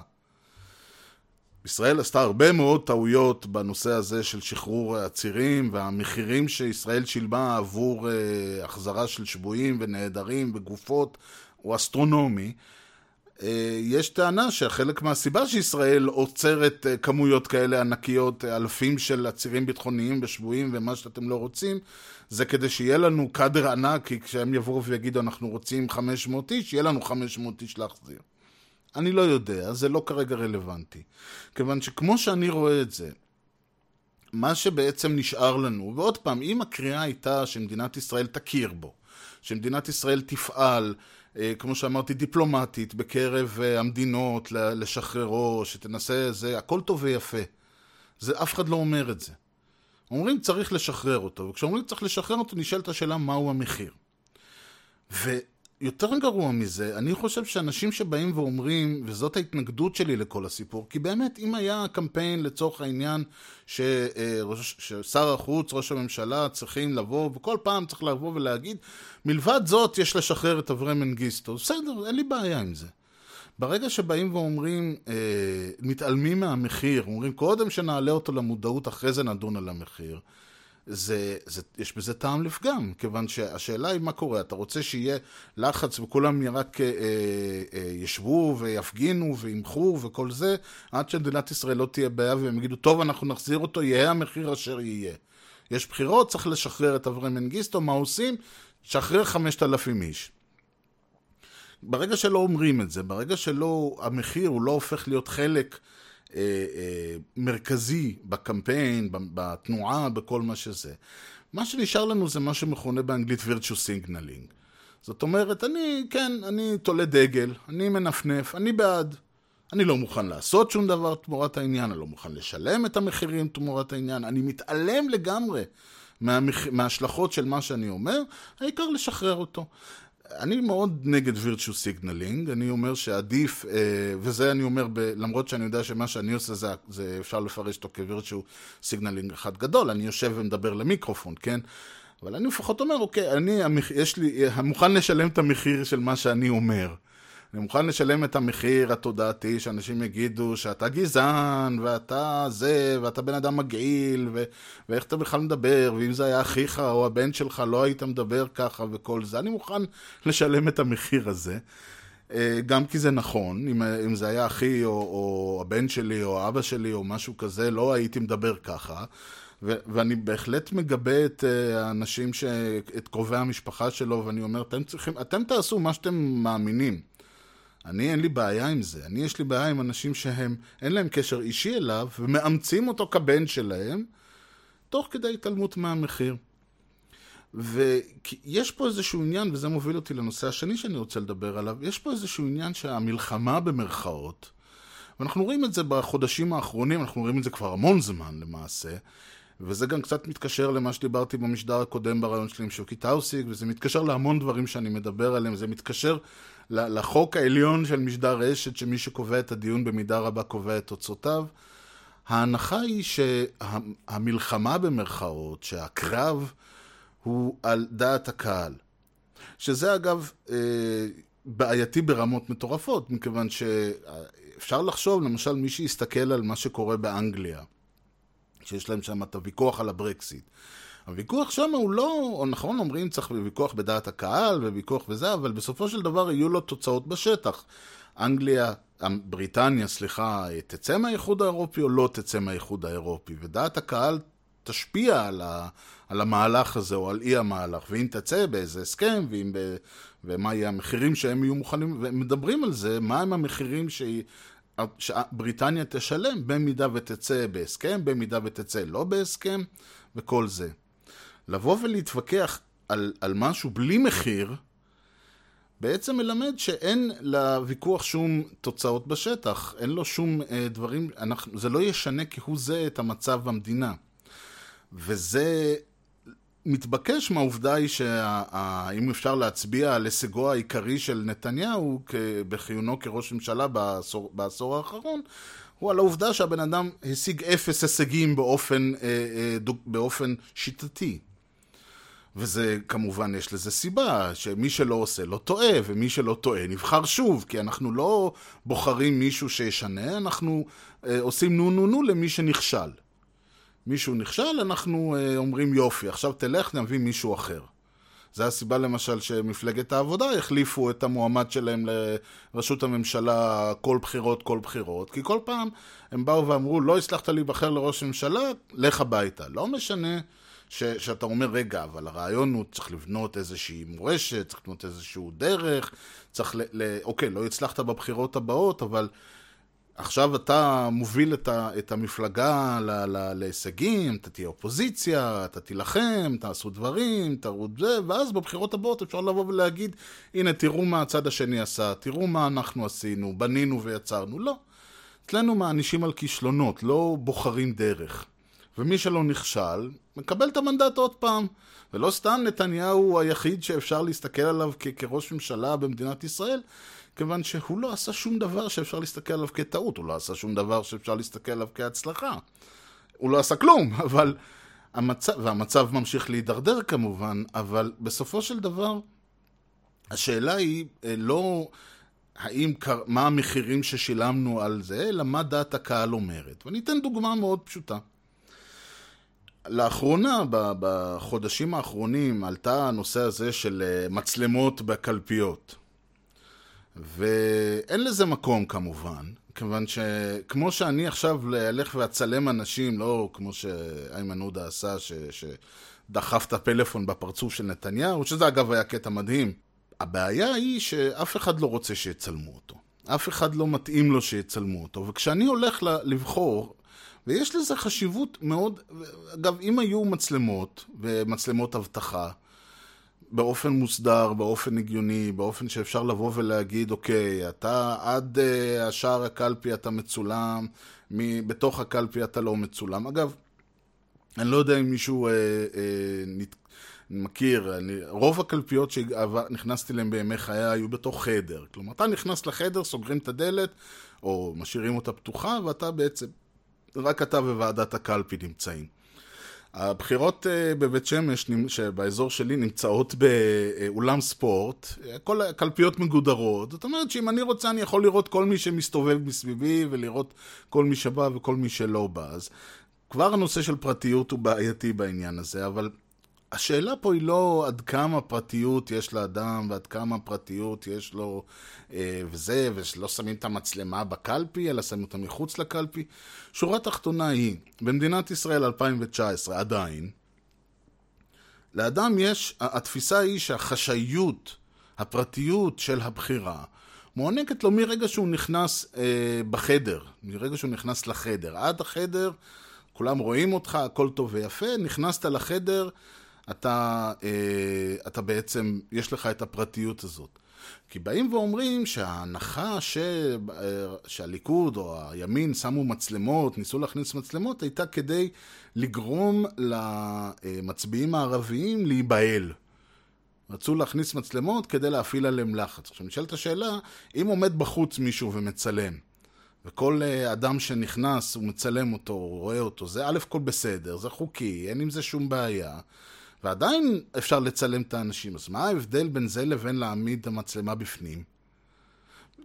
ישראל עשתה הרבה מאוד טעויות בנושא הזה של שחרור עצירים והמחירים שישראל שילמה עבור uh, החזרה של שבויים ונעדרים וגופות הוא אסטרונומי. אה, יש טענה שחלק מהסיבה שישראל עוצרת אה, כמויות כאלה ענקיות, אה, אלפים של עצירים ביטחוניים ושבויים ומה שאתם לא רוצים, זה כדי שיהיה לנו קאדר ענק, כי כשהם יבואו ויגידו אנחנו רוצים 500 איש, יהיה לנו 500 איש להחזיר. אני לא יודע, זה לא כרגע רלוונטי. כיוון שכמו שאני רואה את זה, מה שבעצם נשאר לנו, ועוד פעם, אם הקריאה הייתה שמדינת ישראל תכיר בו, שמדינת ישראל תפעל, כמו שאמרתי, דיפלומטית בקרב אה, המדינות לשחררו, שתנסה, זה הכל טוב ויפה. זה, אף אחד לא אומר את זה. אומרים צריך לשחרר אותו, וכשאומרים צריך לשחרר אותו נשאלת השאלה מהו המחיר. ו... יותר גרוע מזה, אני חושב שאנשים שבאים ואומרים, וזאת ההתנגדות שלי לכל הסיפור, כי באמת, אם היה קמפיין לצורך העניין אה, ששר החוץ, ראש הממשלה, צריכים לבוא, וכל פעם צריך לבוא ולהגיד, מלבד זאת יש לשחרר את אברי מנגיסטו, בסדר, אין לי בעיה עם זה. ברגע שבאים ואומרים, אה, מתעלמים מהמחיר, אומרים קודם שנעלה אותו למודעות, אחרי זה נדון על המחיר, זה, זה, יש בזה טעם לפגם, כיוון שהשאלה היא מה קורה, אתה רוצה שיהיה לחץ וכולם רק אה, אה, ישבו ויפגינו וימחו וכל זה, עד שמדינת ישראל לא תהיה בעיה והם יגידו, טוב, אנחנו נחזיר אותו, יהיה המחיר אשר יהיה. יש בחירות, צריך לשחרר את אברי מנגיסטו, מה עושים? שחרר חמשת אלפים איש. ברגע שלא אומרים את זה, ברגע שלא, המחיר הוא לא הופך להיות חלק אה, אה, מרכזי בקמפיין, בתנועה, בכל מה שזה. מה שנשאר לנו זה מה שמכונה באנגלית virtue signaling. זאת אומרת, אני, כן, אני תולה דגל, אני מנפנף, אני בעד. אני לא מוכן לעשות שום דבר תמורת העניין, אני לא מוכן לשלם את המחירים תמורת העניין, אני מתעלם לגמרי מהמח... מההשלכות של מה שאני אומר, העיקר לשחרר אותו. אני מאוד נגד virtue signaling, אני אומר שעדיף, אה, וזה אני אומר, ב, למרות שאני יודע שמה שאני עושה זה, זה אפשר לפרש אותו כ virtue signaling אחד גדול, אני יושב ומדבר למיקרופון, כן? אבל אני לפחות אומר, אוקיי, אני, יש לי, מוכן לשלם את המחיר של מה שאני אומר. אני מוכן לשלם את המחיר התודעתי שאנשים יגידו שאתה גזען, ואתה זה, ואתה בן אדם מגעיל, ו- ואיך אתה בכלל מדבר, ואם זה היה אחיך או הבן שלך, לא היית מדבר ככה וכל זה. אני מוכן לשלם את המחיר הזה. אה, גם כי זה נכון, אם, אם זה היה אחי או, או הבן שלי או אבא שלי או משהו כזה, לא הייתי מדבר ככה. ו- ואני בהחלט מגבה את uh, האנשים, ש- את קרובי המשפחה שלו, ואני אומר, אתם צריכים, אתם תעשו מה שאתם מאמינים. אני אין לי בעיה עם זה. אני יש לי בעיה עם אנשים שהם, אין להם קשר אישי אליו, ומאמצים אותו כבן שלהם, תוך כדי התעלמות מהמחיר. ויש פה איזשהו עניין, וזה מוביל אותי לנושא השני שאני רוצה לדבר עליו, יש פה איזשהו עניין שהמלחמה במרכאות, ואנחנו רואים את זה בחודשים האחרונים, אנחנו רואים את זה כבר המון זמן למעשה, וזה גם קצת מתקשר למה שדיברתי במשדר הקודם ברעיון שלי עם שוקי טאוסיק, וזה מתקשר להמון דברים שאני מדבר עליהם, זה מתקשר לחוק העליון של משדר רשת, שמי שקובע את הדיון במידה רבה קובע את תוצאותיו. ההנחה היא שהמלחמה במרכאות, שהקרב הוא על דעת הקהל. שזה אגב אה, בעייתי ברמות מטורפות, מכיוון שאפשר לחשוב, למשל, מי שיסתכל על מה שקורה באנגליה, שיש להם שם את הוויכוח על הברקסיט. הוויכוח שם הוא לא, נכון, אומרים צריך ויכוח בדעת הקהל וויכוח וזה, אבל בסופו של דבר יהיו לו תוצאות בשטח. אנגליה, בריטניה, סליחה, תצא מהאיחוד האירופי או לא תצא מהאיחוד האירופי, ודעת הקהל תשפיע על, ה, על המהלך הזה או על אי המהלך, ואם תצא באיזה הסכם, ואם ב, ומה יהיה המחירים שהם יהיו מוכנים, ומדברים על זה, מהם המחירים ש... שבריטניה תשלם במידה ותצא בהסכם, במידה ותצא לא בהסכם, וכל זה. לבוא ולהתווכח על, על משהו בלי מחיר, בעצם מלמד שאין לוויכוח שום תוצאות בשטח, אין לו שום אה, דברים, אנחנו, זה לא ישנה כהוא זה את המצב במדינה. וזה מתבקש מהעובדה היא שאם אפשר להצביע על הישגו העיקרי של נתניהו בחיונו כראש ממשלה בעשור, בעשור האחרון, הוא על העובדה שהבן אדם השיג אפס הישגים באופן, אה, אה, באופן שיטתי. וזה, כמובן, יש לזה סיבה, שמי שלא עושה לא טועה, ומי שלא טועה נבחר שוב, כי אנחנו לא בוחרים מישהו שישנה, אנחנו אה, עושים נו נו נו למי שנכשל. מישהו נכשל, אנחנו אה, אומרים יופי, עכשיו תלך, נביא מישהו אחר. זו הסיבה למשל שמפלגת העבודה החליפו את המועמד שלהם לראשות הממשלה כל בחירות, כל בחירות, כי כל פעם הם באו ואמרו, לא הצלחת להיבחר לראש ממשלה, לך הביתה. לא משנה ש, שאתה אומר, רגע, אבל הרעיון הוא צריך לבנות איזושהי מורשת, צריך לבנות איזשהו דרך, צריך ל... ל אוקיי, לא הצלחת בבחירות הבאות, אבל עכשיו אתה מוביל את, ה, את המפלגה ל, ל, להישגים, אתה תהיה אופוזיציה, אתה תילחם, תעשו דברים, תראו את זה, ואז בבחירות הבאות אפשר לבוא ולהגיד, הנה, תראו מה הצד השני עשה, תראו מה אנחנו עשינו, בנינו ויצרנו. לא. אצלנו מענישים על כישלונות, לא בוחרים דרך. ומי שלא נכשל, מקבל את המנדט עוד פעם. ולא סתם נתניהו הוא היחיד שאפשר להסתכל עליו כ- כראש ממשלה במדינת ישראל, כיוון שהוא לא עשה שום דבר שאפשר להסתכל עליו כטעות, הוא לא עשה שום דבר שאפשר להסתכל עליו כהצלחה. הוא לא עשה כלום, [laughs] אבל המצב, והמצב ממשיך להידרדר כמובן, אבל בסופו של דבר, השאלה היא אה, לא האם, מה המחירים ששילמנו על זה, אלא מה דעת הקהל אומרת. ואני אתן דוגמה מאוד פשוטה. לאחרונה, בחודשים האחרונים, עלתה הנושא הזה של אה, מצלמות בקלפיות. ואין לזה מקום כמובן, כיוון שכמו שאני עכשיו אלך ואצלם אנשים, לא כמו שאיימן עודה עשה, ש... שדחף את הפלאפון בפרצוף של נתניהו, שזה אגב היה קטע מדהים. הבעיה היא שאף אחד לא רוצה שיצלמו אותו. אף אחד לא מתאים לו שיצלמו אותו. וכשאני הולך לבחור, ויש לזה חשיבות מאוד, אגב, אם היו מצלמות, ומצלמות אבטחה, באופן מוסדר, באופן הגיוני, באופן שאפשר לבוא ולהגיד, אוקיי, אתה עד uh, השער הקלפי אתה מצולם, בתוך הקלפי אתה לא מצולם. אגב, אני לא יודע אם מישהו uh, uh, נת... מכיר, אני, רוב הקלפיות שנכנסתי אליהן בימי חיי היו בתוך חדר. כלומר, אתה נכנס לחדר, סוגרים את הדלת, או משאירים אותה פתוחה, ואתה בעצם, רק אתה וועדת הקלפי נמצאים. הבחירות אה, בבית שמש, שבאזור שלי, נמצאות באולם ספורט, כל הקלפיות מגודרות. זאת אומרת שאם אני רוצה, אני יכול לראות כל מי שמסתובב מסביבי, ולראות כל מי שבא וכל מי שלא בא. אז כבר הנושא של פרטיות הוא בעייתי בעניין הזה, אבל השאלה פה היא לא עד כמה פרטיות יש לאדם ועד כמה פרטיות יש לו אה, וזה, ולא שמים את המצלמה בקלפי, אלא שמים אותה מחוץ לקלפי. שורה תחתונה היא, במדינת ישראל 2019 עדיין, לאדם יש, התפיסה היא שהחשאיות, הפרטיות של הבחירה, מוענקת לו מרגע שהוא נכנס אה, בחדר, מרגע שהוא נכנס לחדר. עד החדר, כולם רואים אותך, הכל טוב ויפה, נכנסת לחדר, אתה, אה, אתה בעצם, יש לך את הפרטיות הזאת. כי באים ואומרים שההנחה ש... שהליכוד או הימין שמו מצלמות, ניסו להכניס מצלמות, הייתה כדי לגרום למצביעים הערביים להיבהל. רצו להכניס מצלמות כדי להפעיל עליהם לחץ. עכשיו נשאלת השאלה, אם עומד בחוץ מישהו ומצלם, וכל אה, אדם שנכנס, הוא מצלם אותו, הוא רואה אותו, זה א' כל בסדר, זה חוקי, אין עם זה שום בעיה, ועדיין אפשר לצלם את האנשים. אז מה ההבדל בין זה לבין להעמיד את המצלמה בפנים?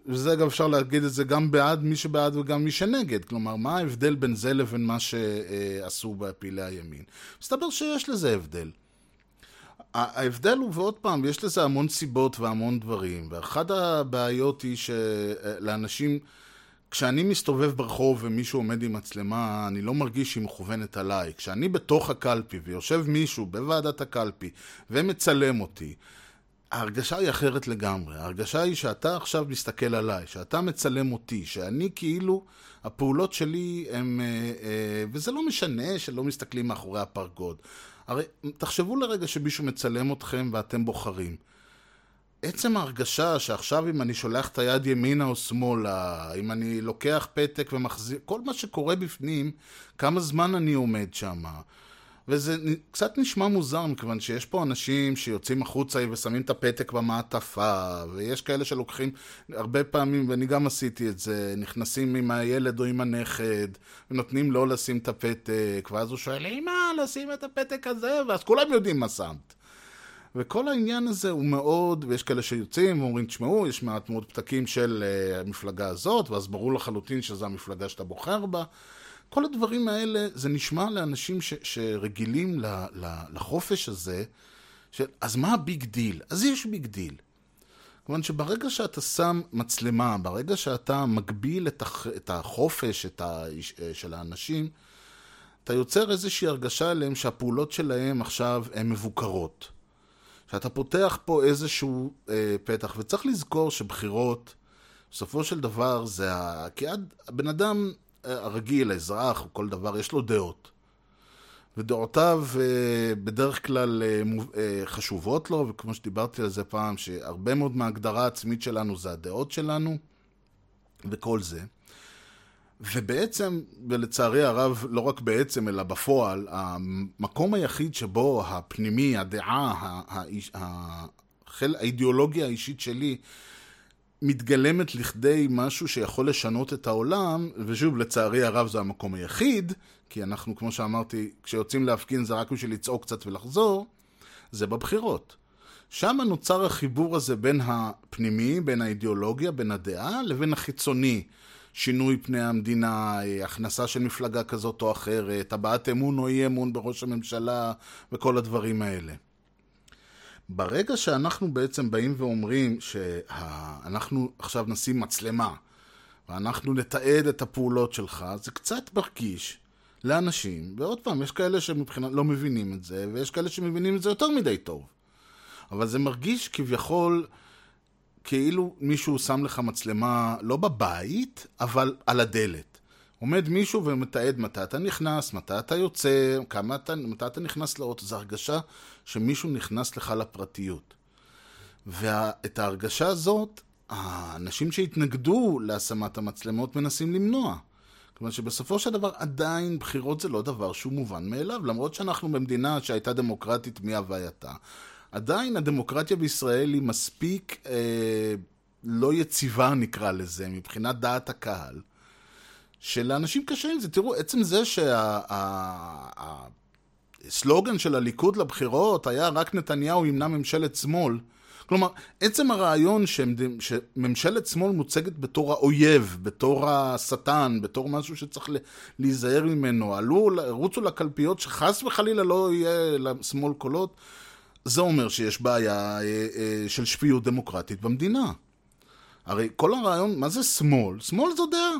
וזה גם אפשר להגיד את זה גם בעד מי שבעד וגם מי שנגד. כלומר, מה ההבדל בין זה לבין מה שעשו בפעילי הימין? מסתבר שיש לזה הבדל. ההבדל הוא, ועוד פעם, יש לזה המון סיבות והמון דברים, ואחת הבעיות היא שלאנשים, כשאני מסתובב ברחוב ומישהו עומד עם מצלמה, אני לא מרגיש שהיא מכוונת עליי. כשאני בתוך הקלפי ויושב מישהו בוועדת הקלפי ומצלם אותי, ההרגשה היא אחרת לגמרי. ההרגשה היא שאתה עכשיו מסתכל עליי, שאתה מצלם אותי, שאני כאילו, הפעולות שלי הם... אה, אה, וזה לא משנה שלא מסתכלים מאחורי הפרגוד. הרי תחשבו לרגע שמישהו מצלם אתכם ואתם בוחרים. עצם ההרגשה שעכשיו אם אני שולח את היד ימינה או שמאלה, אם אני לוקח פתק ומחזיר, כל מה שקורה בפנים, כמה זמן אני עומד שם. וזה קצת נשמע מוזר, מכיוון שיש פה אנשים שיוצאים החוצה ושמים את הפתק במעטפה, ויש כאלה שלוקחים, הרבה פעמים, ואני גם עשיתי את זה, נכנסים עם הילד או עם הנכד, ונותנים לו לשים את הפתק, ואז הוא שואל, אמא, לשים את הפתק הזה, ואז כולם יודעים מה שמת. וכל העניין הזה הוא מאוד, ויש כאלה שיוצאים ואומרים, תשמעו, יש מעט מאוד פתקים של אה, המפלגה הזאת, ואז ברור לחלוטין שזו המפלגה שאתה בוחר בה. כל הדברים האלה, זה נשמע לאנשים ש, שרגילים ל, ל, לחופש הזה, ש, אז מה ה big deal? אז יש big deal. כיוון שברגע שאתה שם מצלמה, ברגע שאתה מגביל את, הח, את החופש את ה, של האנשים, אתה יוצר איזושהי הרגשה עליהם שהפעולות שלהם עכשיו הן מבוקרות. שאתה פותח פה איזשהו אה, פתח, וצריך לזכור שבחירות, בסופו של דבר זה ה... כי עד הבן אדם הרגיל, האזרח, או כל דבר, יש לו דעות. ודעותיו אה, בדרך כלל אה, אה, חשובות לו, וכמו שדיברתי על זה פעם, שהרבה מאוד מההגדרה העצמית שלנו זה הדעות שלנו, וכל זה. ובעצם, ולצערי הרב, לא רק בעצם, אלא בפועל, המקום היחיד שבו הפנימי, הדעה, האידיאולוגיה האישית שלי, מתגלמת לכדי משהו שיכול לשנות את העולם, ושוב, לצערי הרב זה המקום היחיד, כי אנחנו, כמו שאמרתי, כשיוצאים להפגין זה רק בשביל לצעוק קצת ולחזור, זה בבחירות. שם נוצר החיבור הזה בין הפנימי, בין האידיאולוגיה, בין הדעה, לבין החיצוני. שינוי פני המדינה, הכנסה של מפלגה כזאת או אחרת, הבעת אמון או אי אמון בראש הממשלה וכל הדברים האלה. ברגע שאנחנו בעצם באים ואומרים שאנחנו עכשיו נשים מצלמה ואנחנו נתעד את הפעולות שלך, זה קצת מרגיש לאנשים, ועוד פעם, יש כאלה שמבחינת לא מבינים את זה, ויש כאלה שמבינים את זה יותר מדי טוב. אבל זה מרגיש כביכול כאילו מישהו שם לך מצלמה לא בבית, אבל על הדלת. עומד מישהו ומתעד מתי אתה נכנס, מתי אתה יוצא, כמה אתה, מתי אתה נכנס לאוטו. זו הרגשה שמישהו נכנס לך לפרטיות. ואת ההרגשה הזאת, האנשים שהתנגדו להשמת המצלמות מנסים למנוע. כלומר שבסופו של דבר עדיין בחירות זה לא דבר שהוא מובן מאליו, למרות שאנחנו במדינה שהייתה דמוקרטית מהווייתה. עדיין הדמוקרטיה בישראל היא מספיק אה, לא יציבה נקרא לזה, מבחינת דעת הקהל. שלאנשים קשה עם זה. תראו, עצם זה שהסלוגן של הליכוד לבחירות היה רק נתניהו ימנע ממשלת שמאל, כלומר, עצם הרעיון שממשלת שמאל מוצגת בתור האויב, בתור השטן, בתור משהו שצריך להיזהר ממנו, עלו, רוצו לקלפיות שחס וחלילה לא יהיה לשמאל קולות, זה אומר שיש בעיה אה, אה, של שפיות דמוקרטית במדינה. הרי כל הרעיון, מה זה שמאל? שמאל זו דעה.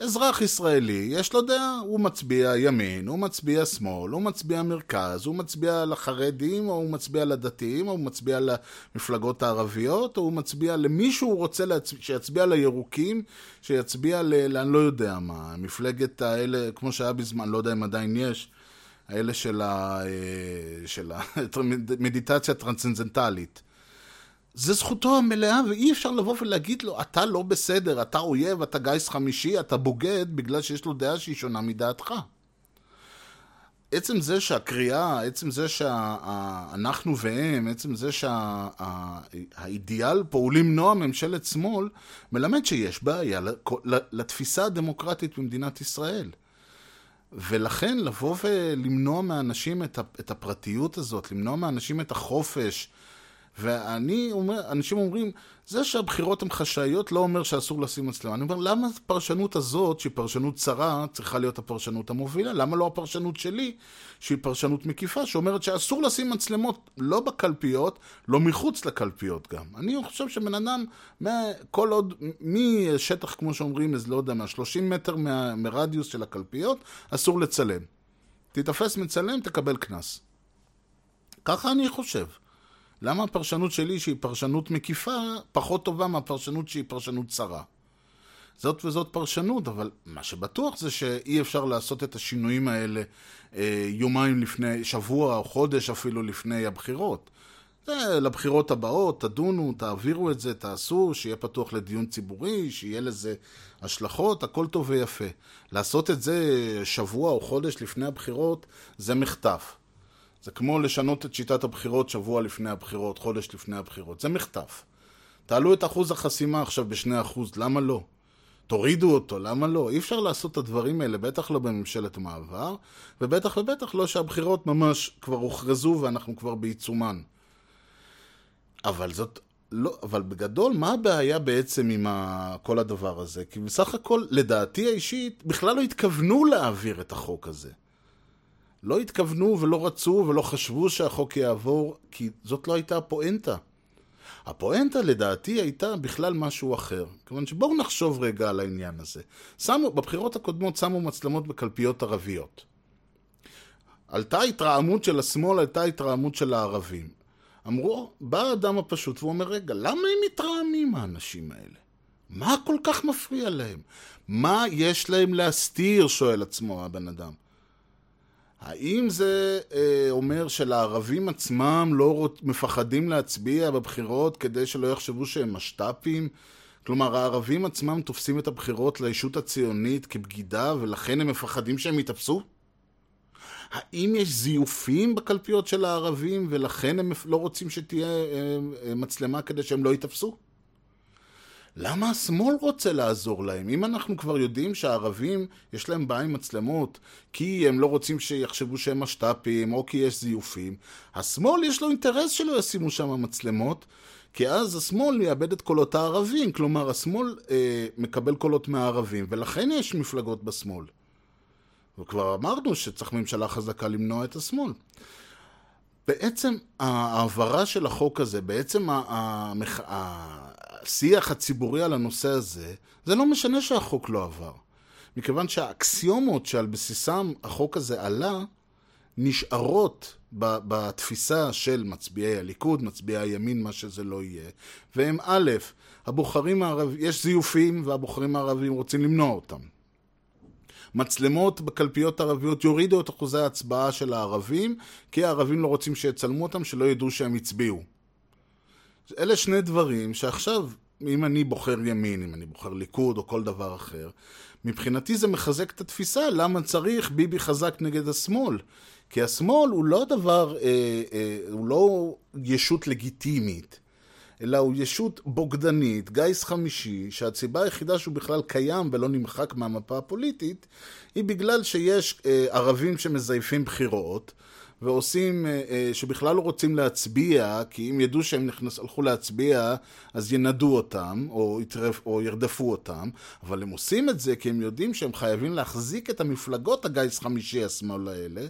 אזרח ישראלי, יש לו דעה, הוא מצביע ימין, הוא מצביע שמאל, הוא מצביע מרכז, הוא מצביע לחרדים, או הוא מצביע לדתיים, או הוא מצביע למפלגות הערביות, או הוא מצביע למי שהוא רוצה להצ... שיצביע לירוקים, שיצביע ל... אני לא יודע מה, מפלגת האלה, כמו שהיה בזמן, לא יודע אם עדיין יש, האלה של, ה... של המדיטציה [laughs] הטרנסצנדנטלית. זה זכותו המלאה, ואי אפשר לבוא ולהגיד לו, אתה לא בסדר, אתה אויב, אתה גיס חמישי, אתה בוגד, בגלל שיש לו דעה שהיא שונה מדעתך. עצם זה שהקריאה, עצם זה שאנחנו והם, עצם זה שהאידיאל פה הוא למנוע ממשלת שמאל, מלמד שיש בעיה לתפיסה הדמוקרטית במדינת ישראל. ולכן לבוא ולמנוע מאנשים את הפרטיות הזאת, למנוע מאנשים את החופש, ואני אומר, אנשים אומרים, זה שהבחירות הן חשאיות לא אומר שאסור לשים מצלמה. אני אומר, למה הפרשנות הזאת, שהיא פרשנות צרה, צריכה להיות הפרשנות המובילה? למה לא הפרשנות שלי, שהיא פרשנות מקיפה, שאומרת שאסור לשים מצלמות לא בקלפיות, לא מחוץ לקלפיות גם. אני חושב שבן אדם, כל עוד, משטח, כמו שאומרים, אז לא יודע מה, 30 מטר מה, מרדיוס של הקלפיות, אסור לצלם. תתפס מצלם, תקבל קנס. ככה אני חושב. למה הפרשנות שלי, שהיא פרשנות מקיפה, פחות טובה מהפרשנות שהיא פרשנות צרה? זאת וזאת פרשנות, אבל מה שבטוח זה שאי אפשר לעשות את השינויים האלה אה, יומיים לפני, שבוע או חודש אפילו לפני הבחירות. זה לבחירות הבאות, תדונו, תעבירו את זה, תעשו, שיהיה פתוח לדיון ציבורי, שיהיה לזה השלכות, הכל טוב ויפה. לעשות את זה שבוע או חודש לפני הבחירות, זה מחטף. זה כמו לשנות את שיטת הבחירות שבוע לפני הבחירות, חודש לפני הבחירות. זה מחטף. תעלו את אחוז החסימה עכשיו בשני אחוז, למה לא? תורידו אותו, למה לא? אי אפשר לעשות את הדברים האלה, בטח לא בממשלת מעבר, ובטח ובטח לא שהבחירות ממש כבר הוכרזו ואנחנו כבר בעיצומן. אבל זאת, לא, אבל בגדול, מה הבעיה בעצם עם ה, כל הדבר הזה? כי בסך הכל, לדעתי האישית, בכלל לא התכוונו להעביר את החוק הזה. לא התכוונו ולא רצו ולא חשבו שהחוק יעבור, כי זאת לא הייתה הפואנטה. הפואנטה לדעתי הייתה בכלל משהו אחר. כיוון שבואו נחשוב רגע על העניין הזה. שמו, בבחירות הקודמות שמו מצלמות בקלפיות ערביות. עלתה התרעמות של השמאל, עלתה התרעמות של הערבים. אמרו, בא האדם הפשוט ואומר, רגע, למה הם מתרעמים האנשים האלה? מה כל כך מפריע להם? מה יש להם להסתיר? שואל עצמו הבן אדם. האם זה אה, אומר שלערבים עצמם לא מפחדים להצביע בבחירות כדי שלא יחשבו שהם משת"פים? כלומר, הערבים עצמם תופסים את הבחירות לישות הציונית כבגידה ולכן הם מפחדים שהם יתאפסו? האם יש זיופים בקלפיות של הערבים ולכן הם לא רוצים שתהיה אה, אה, מצלמה כדי שהם לא ייתפסו? למה השמאל רוצה לעזור להם? אם אנחנו כבר יודעים שהערבים יש להם בעיה עם מצלמות כי הם לא רוצים שיחשבו שהם משת"פים או כי יש זיופים, השמאל יש לו אינטרס שלא ישימו שם מצלמות כי אז השמאל יאבד את קולות הערבים, כלומר השמאל אה, מקבל קולות מהערבים ולכן יש מפלגות בשמאל. וכבר אמרנו שצריך ממשלה חזקה למנוע את השמאל. בעצם ההעברה של החוק הזה, בעצם המח... השיח הציבורי על הנושא הזה, זה לא משנה שהחוק לא עבר. מכיוון שהאקסיומות שעל בסיסם החוק הזה עלה, נשארות בתפיסה של מצביעי הליכוד, מצביעי הימין, מה שזה לא יהיה. והם א', הבוחרים הערבים, יש זיופים והבוחרים הערבים רוצים למנוע אותם. מצלמות בקלפיות ערביות יורידו את אחוזי ההצבעה של הערבים, כי הערבים לא רוצים שיצלמו אותם, שלא ידעו שהם הצביעו. אלה שני דברים שעכשיו, אם אני בוחר ימין, אם אני בוחר ליכוד או כל דבר אחר, מבחינתי זה מחזק את התפיסה למה צריך ביבי חזק נגד השמאל. כי השמאל הוא לא דבר, אה, אה, הוא לא ישות לגיטימית, אלא הוא ישות בוגדנית, גיס חמישי, שהסיבה היחידה שהוא בכלל קיים ולא נמחק מהמפה הפוליטית, היא בגלל שיש אה, ערבים שמזייפים בחירות, ועושים, אה, אה, שבכלל לא רוצים להצביע, כי אם ידעו שהם נכנס, הלכו להצביע, אז ינדו אותם, או, יטרף, או ירדפו אותם, אבל הם עושים את זה כי הם יודעים שהם חייבים להחזיק את המפלגות הגיס חמישי השמאל האלה,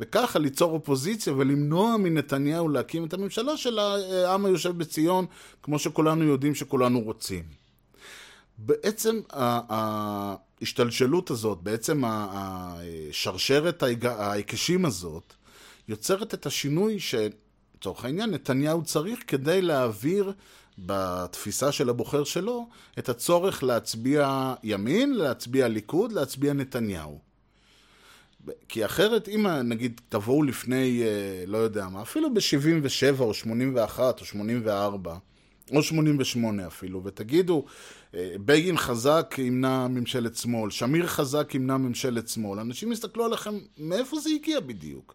וככה ליצור אופוזיציה ולמנוע מנתניהו להקים את הממשלה של העם היושב בציון, כמו שכולנו יודעים שכולנו רוצים. בעצם ההשתלשלות הזאת, בעצם השרשרת ההיקשים הזאת, יוצרת את השינוי שלצורך העניין נתניהו צריך כדי להעביר בתפיסה של הבוחר שלו את הצורך להצביע ימין, להצביע ליכוד, להצביע נתניהו. כי אחרת, אם נגיד תבואו לפני, אה, לא יודע מה, אפילו ב-77 או 81 או 84, או 88 אפילו, ותגידו, אה, בגין חזק ימנע ממשלת שמאל, שמיר חזק ימנע ממשלת שמאל, אנשים יסתכלו עליכם, מאיפה זה הגיע בדיוק?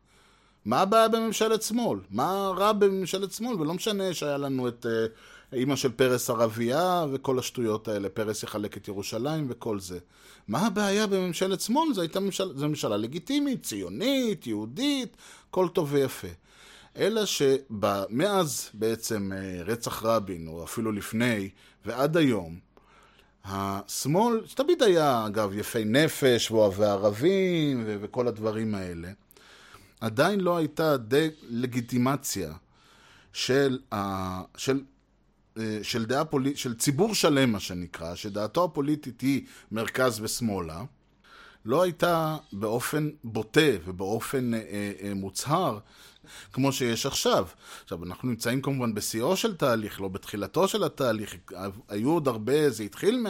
מה הבעיה בממשלת שמאל? מה רע בממשלת שמאל? ולא משנה שהיה לנו את אה, אימא של פרס ערבייה וכל השטויות האלה, פרס יחלק את ירושלים וכל זה. מה הבעיה בממשלת שמאל? זו הייתה ממשלה, זו ממשלה לגיטימית, ציונית, יהודית, כל טוב ויפה. אלא שמאז בעצם אה, רצח רבין, או אפילו לפני, ועד היום, השמאל, שתמיד היה אגב יפי נפש ואוהבי ערבים וכל הדברים האלה, עדיין לא הייתה דה-לגיטימציה של, ה- של, אה, של, דעה. של ציבור שלם, מה שנקרא, שדעתו הפוליטית היא מרכז ושמאלה, לא הייתה באופן בוטה ובאופן אה, אה, מוצהר כמו שיש עכשיו. עכשיו, אנחנו נמצאים כמובן בשיאו של תהליך, לא בתחילתו של התהליך. היו עוד הרבה, זה התחיל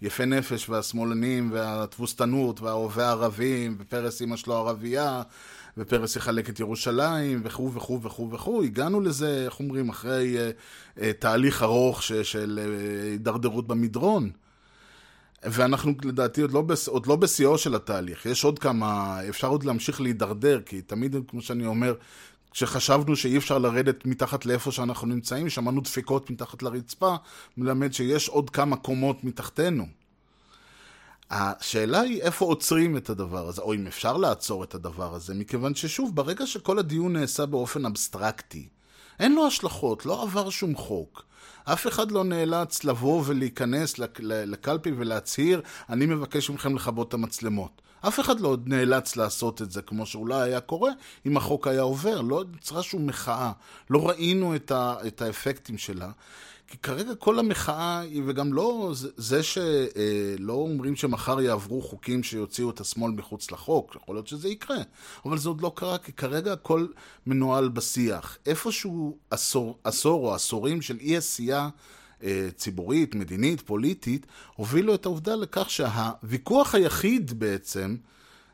מהיפי נפש והשמאלנים והתבוסתנות והאוהבי הערבים, ופרס אמא שלו ערבייה, ופרס יחלק את ירושלים, וכו' וכו' וכו' וכו'. הגענו לזה, איך אומרים, אחרי uh, uh, תהליך ארוך ש, של uh, הידרדרות במדרון. ואנחנו לדעתי עוד לא, בס... עוד לא בשיאו של התהליך, יש עוד כמה, אפשר עוד להמשיך להידרדר, כי תמיד, כמו שאני אומר, כשחשבנו שאי אפשר לרדת מתחת לאיפה שאנחנו נמצאים, שמענו דפיקות מתחת לרצפה, מלמד שיש עוד כמה קומות מתחתנו. השאלה היא איפה עוצרים את הדבר הזה, או אם אפשר לעצור את הדבר הזה, מכיוון ששוב, ברגע שכל הדיון נעשה באופן אבסטרקטי, אין לו השלכות, לא עבר שום חוק. אף אחד לא נאלץ לבוא ולהיכנס לקלפי ולהצהיר, אני מבקש מכם לכבות את המצלמות. אף אחד לא נאלץ לעשות את זה כמו שאולי היה קורה אם החוק היה עובר. לא יצרה שום מחאה. לא ראינו את, ה, את האפקטים שלה. כי כרגע כל המחאה היא, וגם לא זה, זה שלא אומרים שמחר יעברו חוקים שיוציאו את השמאל מחוץ לחוק, יכול להיות שזה יקרה, אבל זה עוד לא קרה, כי כרגע הכל מנוהל בשיח. איפשהו עשור, עשור או עשורים של אי עשייה אה, ציבורית, מדינית, פוליטית, הובילו את העובדה לכך שהוויכוח היחיד בעצם,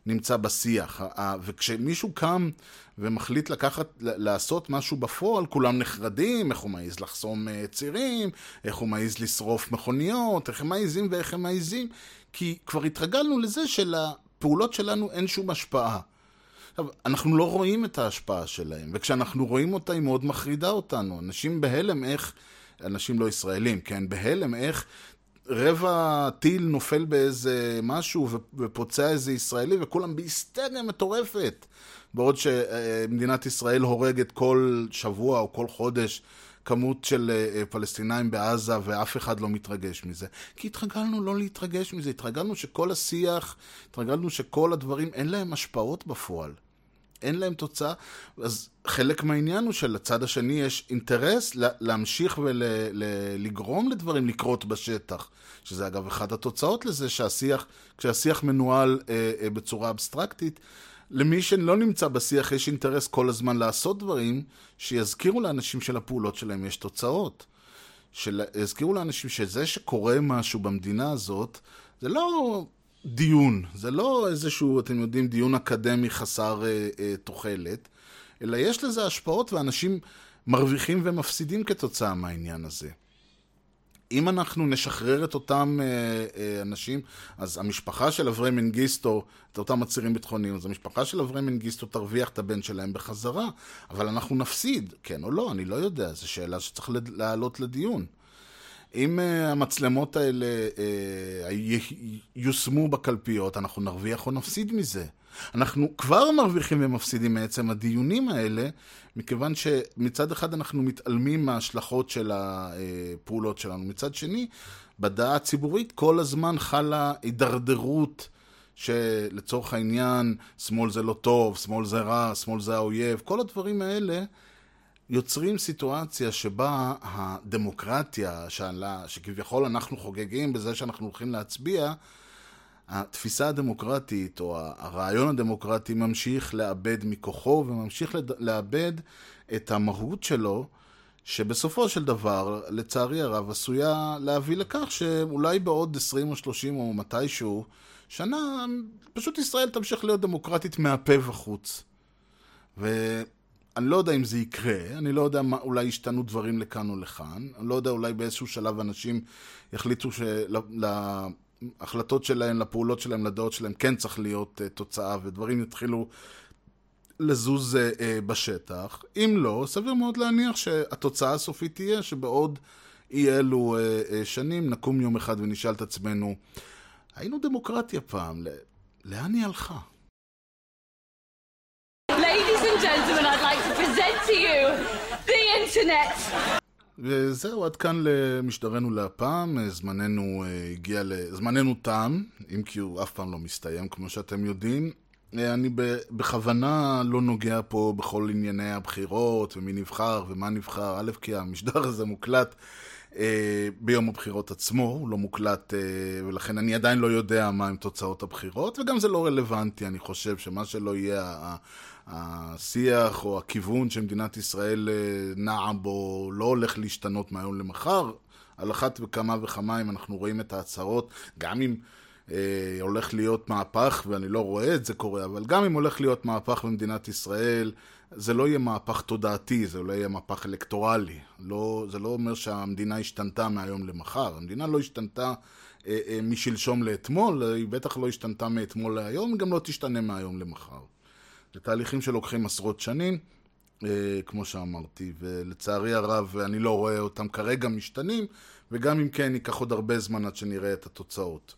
נמצא בשיח. וכשמישהו קם ומחליט לקחת, לעשות משהו בפועל, כולם נחרדים, איך הוא מעז לחסום אה, צירים, איך הוא מעז לשרוף מכוניות, איך הם מעזים ואיך הם מעזים, כי כבר התרגלנו לזה שלפעולות שלנו אין שום השפעה. עכשיו, אנחנו לא רואים את ההשפעה שלהם, וכשאנחנו רואים אותה היא מאוד מחרידה אותנו. אנשים בהלם איך, אנשים לא ישראלים, כן, בהלם איך רבע טיל נופל באיזה משהו ופוצע איזה ישראלי וכולם בהיסטריה מטורפת. בעוד שמדינת ישראל הורגת כל שבוע או כל חודש כמות של אה, פלסטינאים בעזה ואף אחד לא מתרגש מזה. כי התרגלנו לא להתרגש מזה, התרגלנו שכל השיח, התרגלנו שכל הדברים אין להם השפעות בפועל. אין להם תוצאה, אז חלק מהעניין הוא שלצד השני יש אינטרס להמשיך ולגרום ול, לדברים לקרות בשטח. שזה אגב אחת התוצאות לזה שהשיח, כשהשיח מנוהל אה, אה, בצורה אבסטרקטית, למי שלא נמצא בשיח יש אינטרס כל הזמן לעשות דברים שיזכירו לאנשים שלפעולות שלהם יש תוצאות. שיזכירו לאנשים שזה שקורה משהו במדינה הזאת, זה לא דיון, זה לא איזשהו, אתם יודעים, דיון אקדמי חסר אה, אה, תוחלת, אלא יש לזה השפעות ואנשים מרוויחים ומפסידים כתוצאה מהעניין הזה. אם אנחנו נשחרר את אותם אה, אה, אנשים, אז המשפחה של אברי מנגיסטו, את אותם עצירים ביטחוניים, אז המשפחה של אברי מנגיסטו תרוויח את הבן שלהם בחזרה, אבל אנחנו נפסיד, כן או לא, אני לא יודע, זו שאלה שצריך להעלות לדיון. אם uh, המצלמות האלה uh, יושמו בקלפיות, אנחנו נרוויח או נפסיד מזה. אנחנו כבר מרוויחים ומפסידים מעצם הדיונים האלה, מכיוון שמצד אחד אנחנו מתעלמים מההשלכות של הפעולות שלנו. מצד שני, בדעה הציבורית כל הזמן חלה הידרדרות. שלצורך העניין, שמאל זה לא טוב, שמאל זה רע, שמאל זה האויב, כל הדברים האלה יוצרים סיטואציה שבה הדמוקרטיה, שעלה, שכביכול אנחנו חוגגים בזה שאנחנו הולכים להצביע, התפיסה הדמוקרטית או הרעיון הדמוקרטי ממשיך לאבד מכוחו וממשיך לאבד את המהות שלו, שבסופו של דבר, לצערי הרב, עשויה להביא לכך שאולי בעוד 20 או 30 או מתישהו, שנה פשוט ישראל תמשיך להיות דמוקרטית מהפה וחוץ. ואני לא יודע אם זה יקרה, אני לא יודע מה, אולי ישתנו דברים לכאן או לכאן, אני לא יודע, אולי באיזשהו שלב אנשים יחליטו שלהחלטות שלהם, לפעולות שלהם, לדעות שלהם, כן צריך להיות uh, תוצאה, ודברים יתחילו לזוז uh, uh, בשטח. אם לא, סביר מאוד להניח שהתוצאה הסופית תהיה שבעוד אי אלו uh, uh, שנים נקום יום אחד ונשאל את עצמנו, היינו דמוקרטיה פעם, לאן היא הלכה? Ladies and gentlemen, I'd like to present to you the internet. וזהו, עד כאן למשדרנו להפעם, זמננו אה, הגיע ל... זמננו תם, אם כי הוא אף פעם לא מסתיים, כמו שאתם יודעים. אה, אני בכוונה לא נוגע פה בכל ענייני הבחירות, ומי נבחר ומה נבחר, א', כי המשדר הזה מוקלט אה, ביום הבחירות עצמו, הוא לא מוקלט, ולכן אני עדיין לא יודע מהם תוצאות הבחירות, וגם זה לא רלוונטי, אני חושב שמה שלא יהיה השיח או הכיוון שמדינת ישראל אה, נעה בו לא הולך להשתנות מהיום למחר. על אחת וכמה וכמה אם אנחנו רואים את ההצהרות, גם אם אה, הולך להיות מהפך, ואני לא רואה את זה קורה, אבל גם אם הולך להיות מהפך במדינת ישראל, זה לא יהיה מהפך תודעתי, זה לא יהיה מהפך אלקטורלי. לא, זה לא אומר שהמדינה השתנתה מהיום למחר. המדינה לא השתנתה אה, אה, משלשום לאתמול, היא בטח לא השתנתה מאתמול להיום, היא גם לא תשתנה מהיום למחר. זה תהליכים שלוקחים עשרות שנים, אה, כמו שאמרתי, ולצערי הרב אני לא רואה אותם כרגע משתנים, וגם אם כן, ייקח עוד הרבה זמן עד שנראה את התוצאות.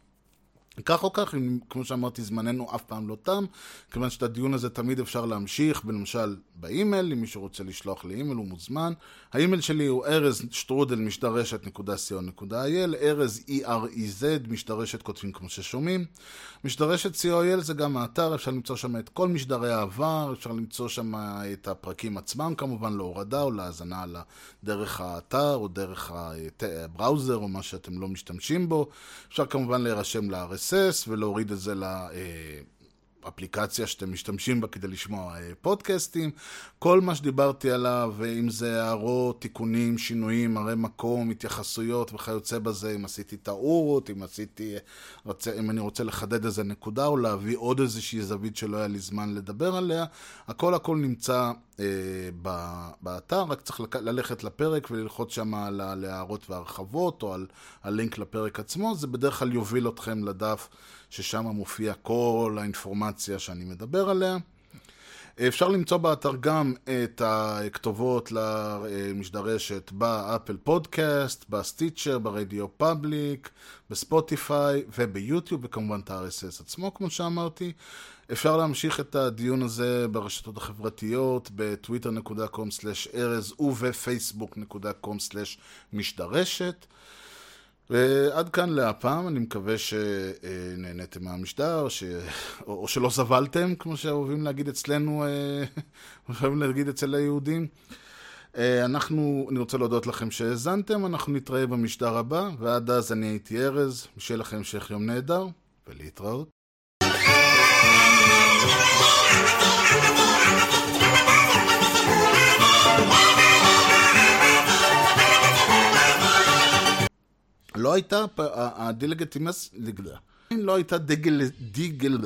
כך או כך, כמו שאמרתי, זמננו אף פעם לא תם, כיוון שאת הדיון הזה תמיד אפשר להמשיך, למשל באימייל, אם מישהו רוצה לשלוח לי אימייל הוא מוזמן. האימייל שלי הוא ארז שטרודל משדרשת.co.il, ארז E-R-E-Z, משדרשת כותבים כמו ששומעים. משדרשת co.il זה גם האתר, אפשר למצוא שם את כל משדרי העבר, אפשר למצוא שם את הפרקים עצמם כמובן להורדה או להאזנה דרך האתר או דרך הבראוזר או מה שאתם לא משתמשים בו. אפשר כמובן להירשם ל RSS ולהוריד את זה לאפליקציה שאתם משתמשים בה כדי לשמוע אה, פודקאסטים. כל מה שדיברתי עליו, אם זה הערות, תיקונים, שינויים, הרי מקום, התייחסויות וכיוצא בזה, אם עשיתי טעות, אם עשיתי, רוצה, אם אני רוצה לחדד איזה נקודה או להביא עוד איזושהי זווית שלא היה לי זמן לדבר עליה, הכל הכל נמצא אה, באתר, רק צריך ללכת לפרק וללחוץ שם על הערות והרחבות או על הלינק לפרק עצמו, זה בדרך כלל יוביל אתכם לדף ששם מופיע כל האינפורמציה שאני מדבר עליה. אפשר למצוא באתר גם את הכתובות למשדרשת ב Apple Podcast, בסטיצ'ר, ברדיו פאבליק, בספוטיפיי וביוטיוב, וכמובן את ה-RSS עצמו, כמו שאמרתי. אפשר להמשיך את הדיון הזה ברשתות החברתיות, בטוויטר.com/ארז ובפייסבוק.com/משדרשת. ועד כאן להפעם, אני מקווה שנהניתם מהמשדר, ש... או שלא סבלתם, כמו שאוהבים להגיד אצלנו, אה, [laughs] אוהבים להגיד אצל היהודים. אה, אנחנו, אני רוצה להודות לכם שהאזנתם, אנחנו נתראה במשדר הבא, ועד אז אני הייתי ארז, שיהיה לכם המשך יום נהדר, ולהתראות. לא הייתה, הדילגטימס, לא הייתה דגל, דיגל,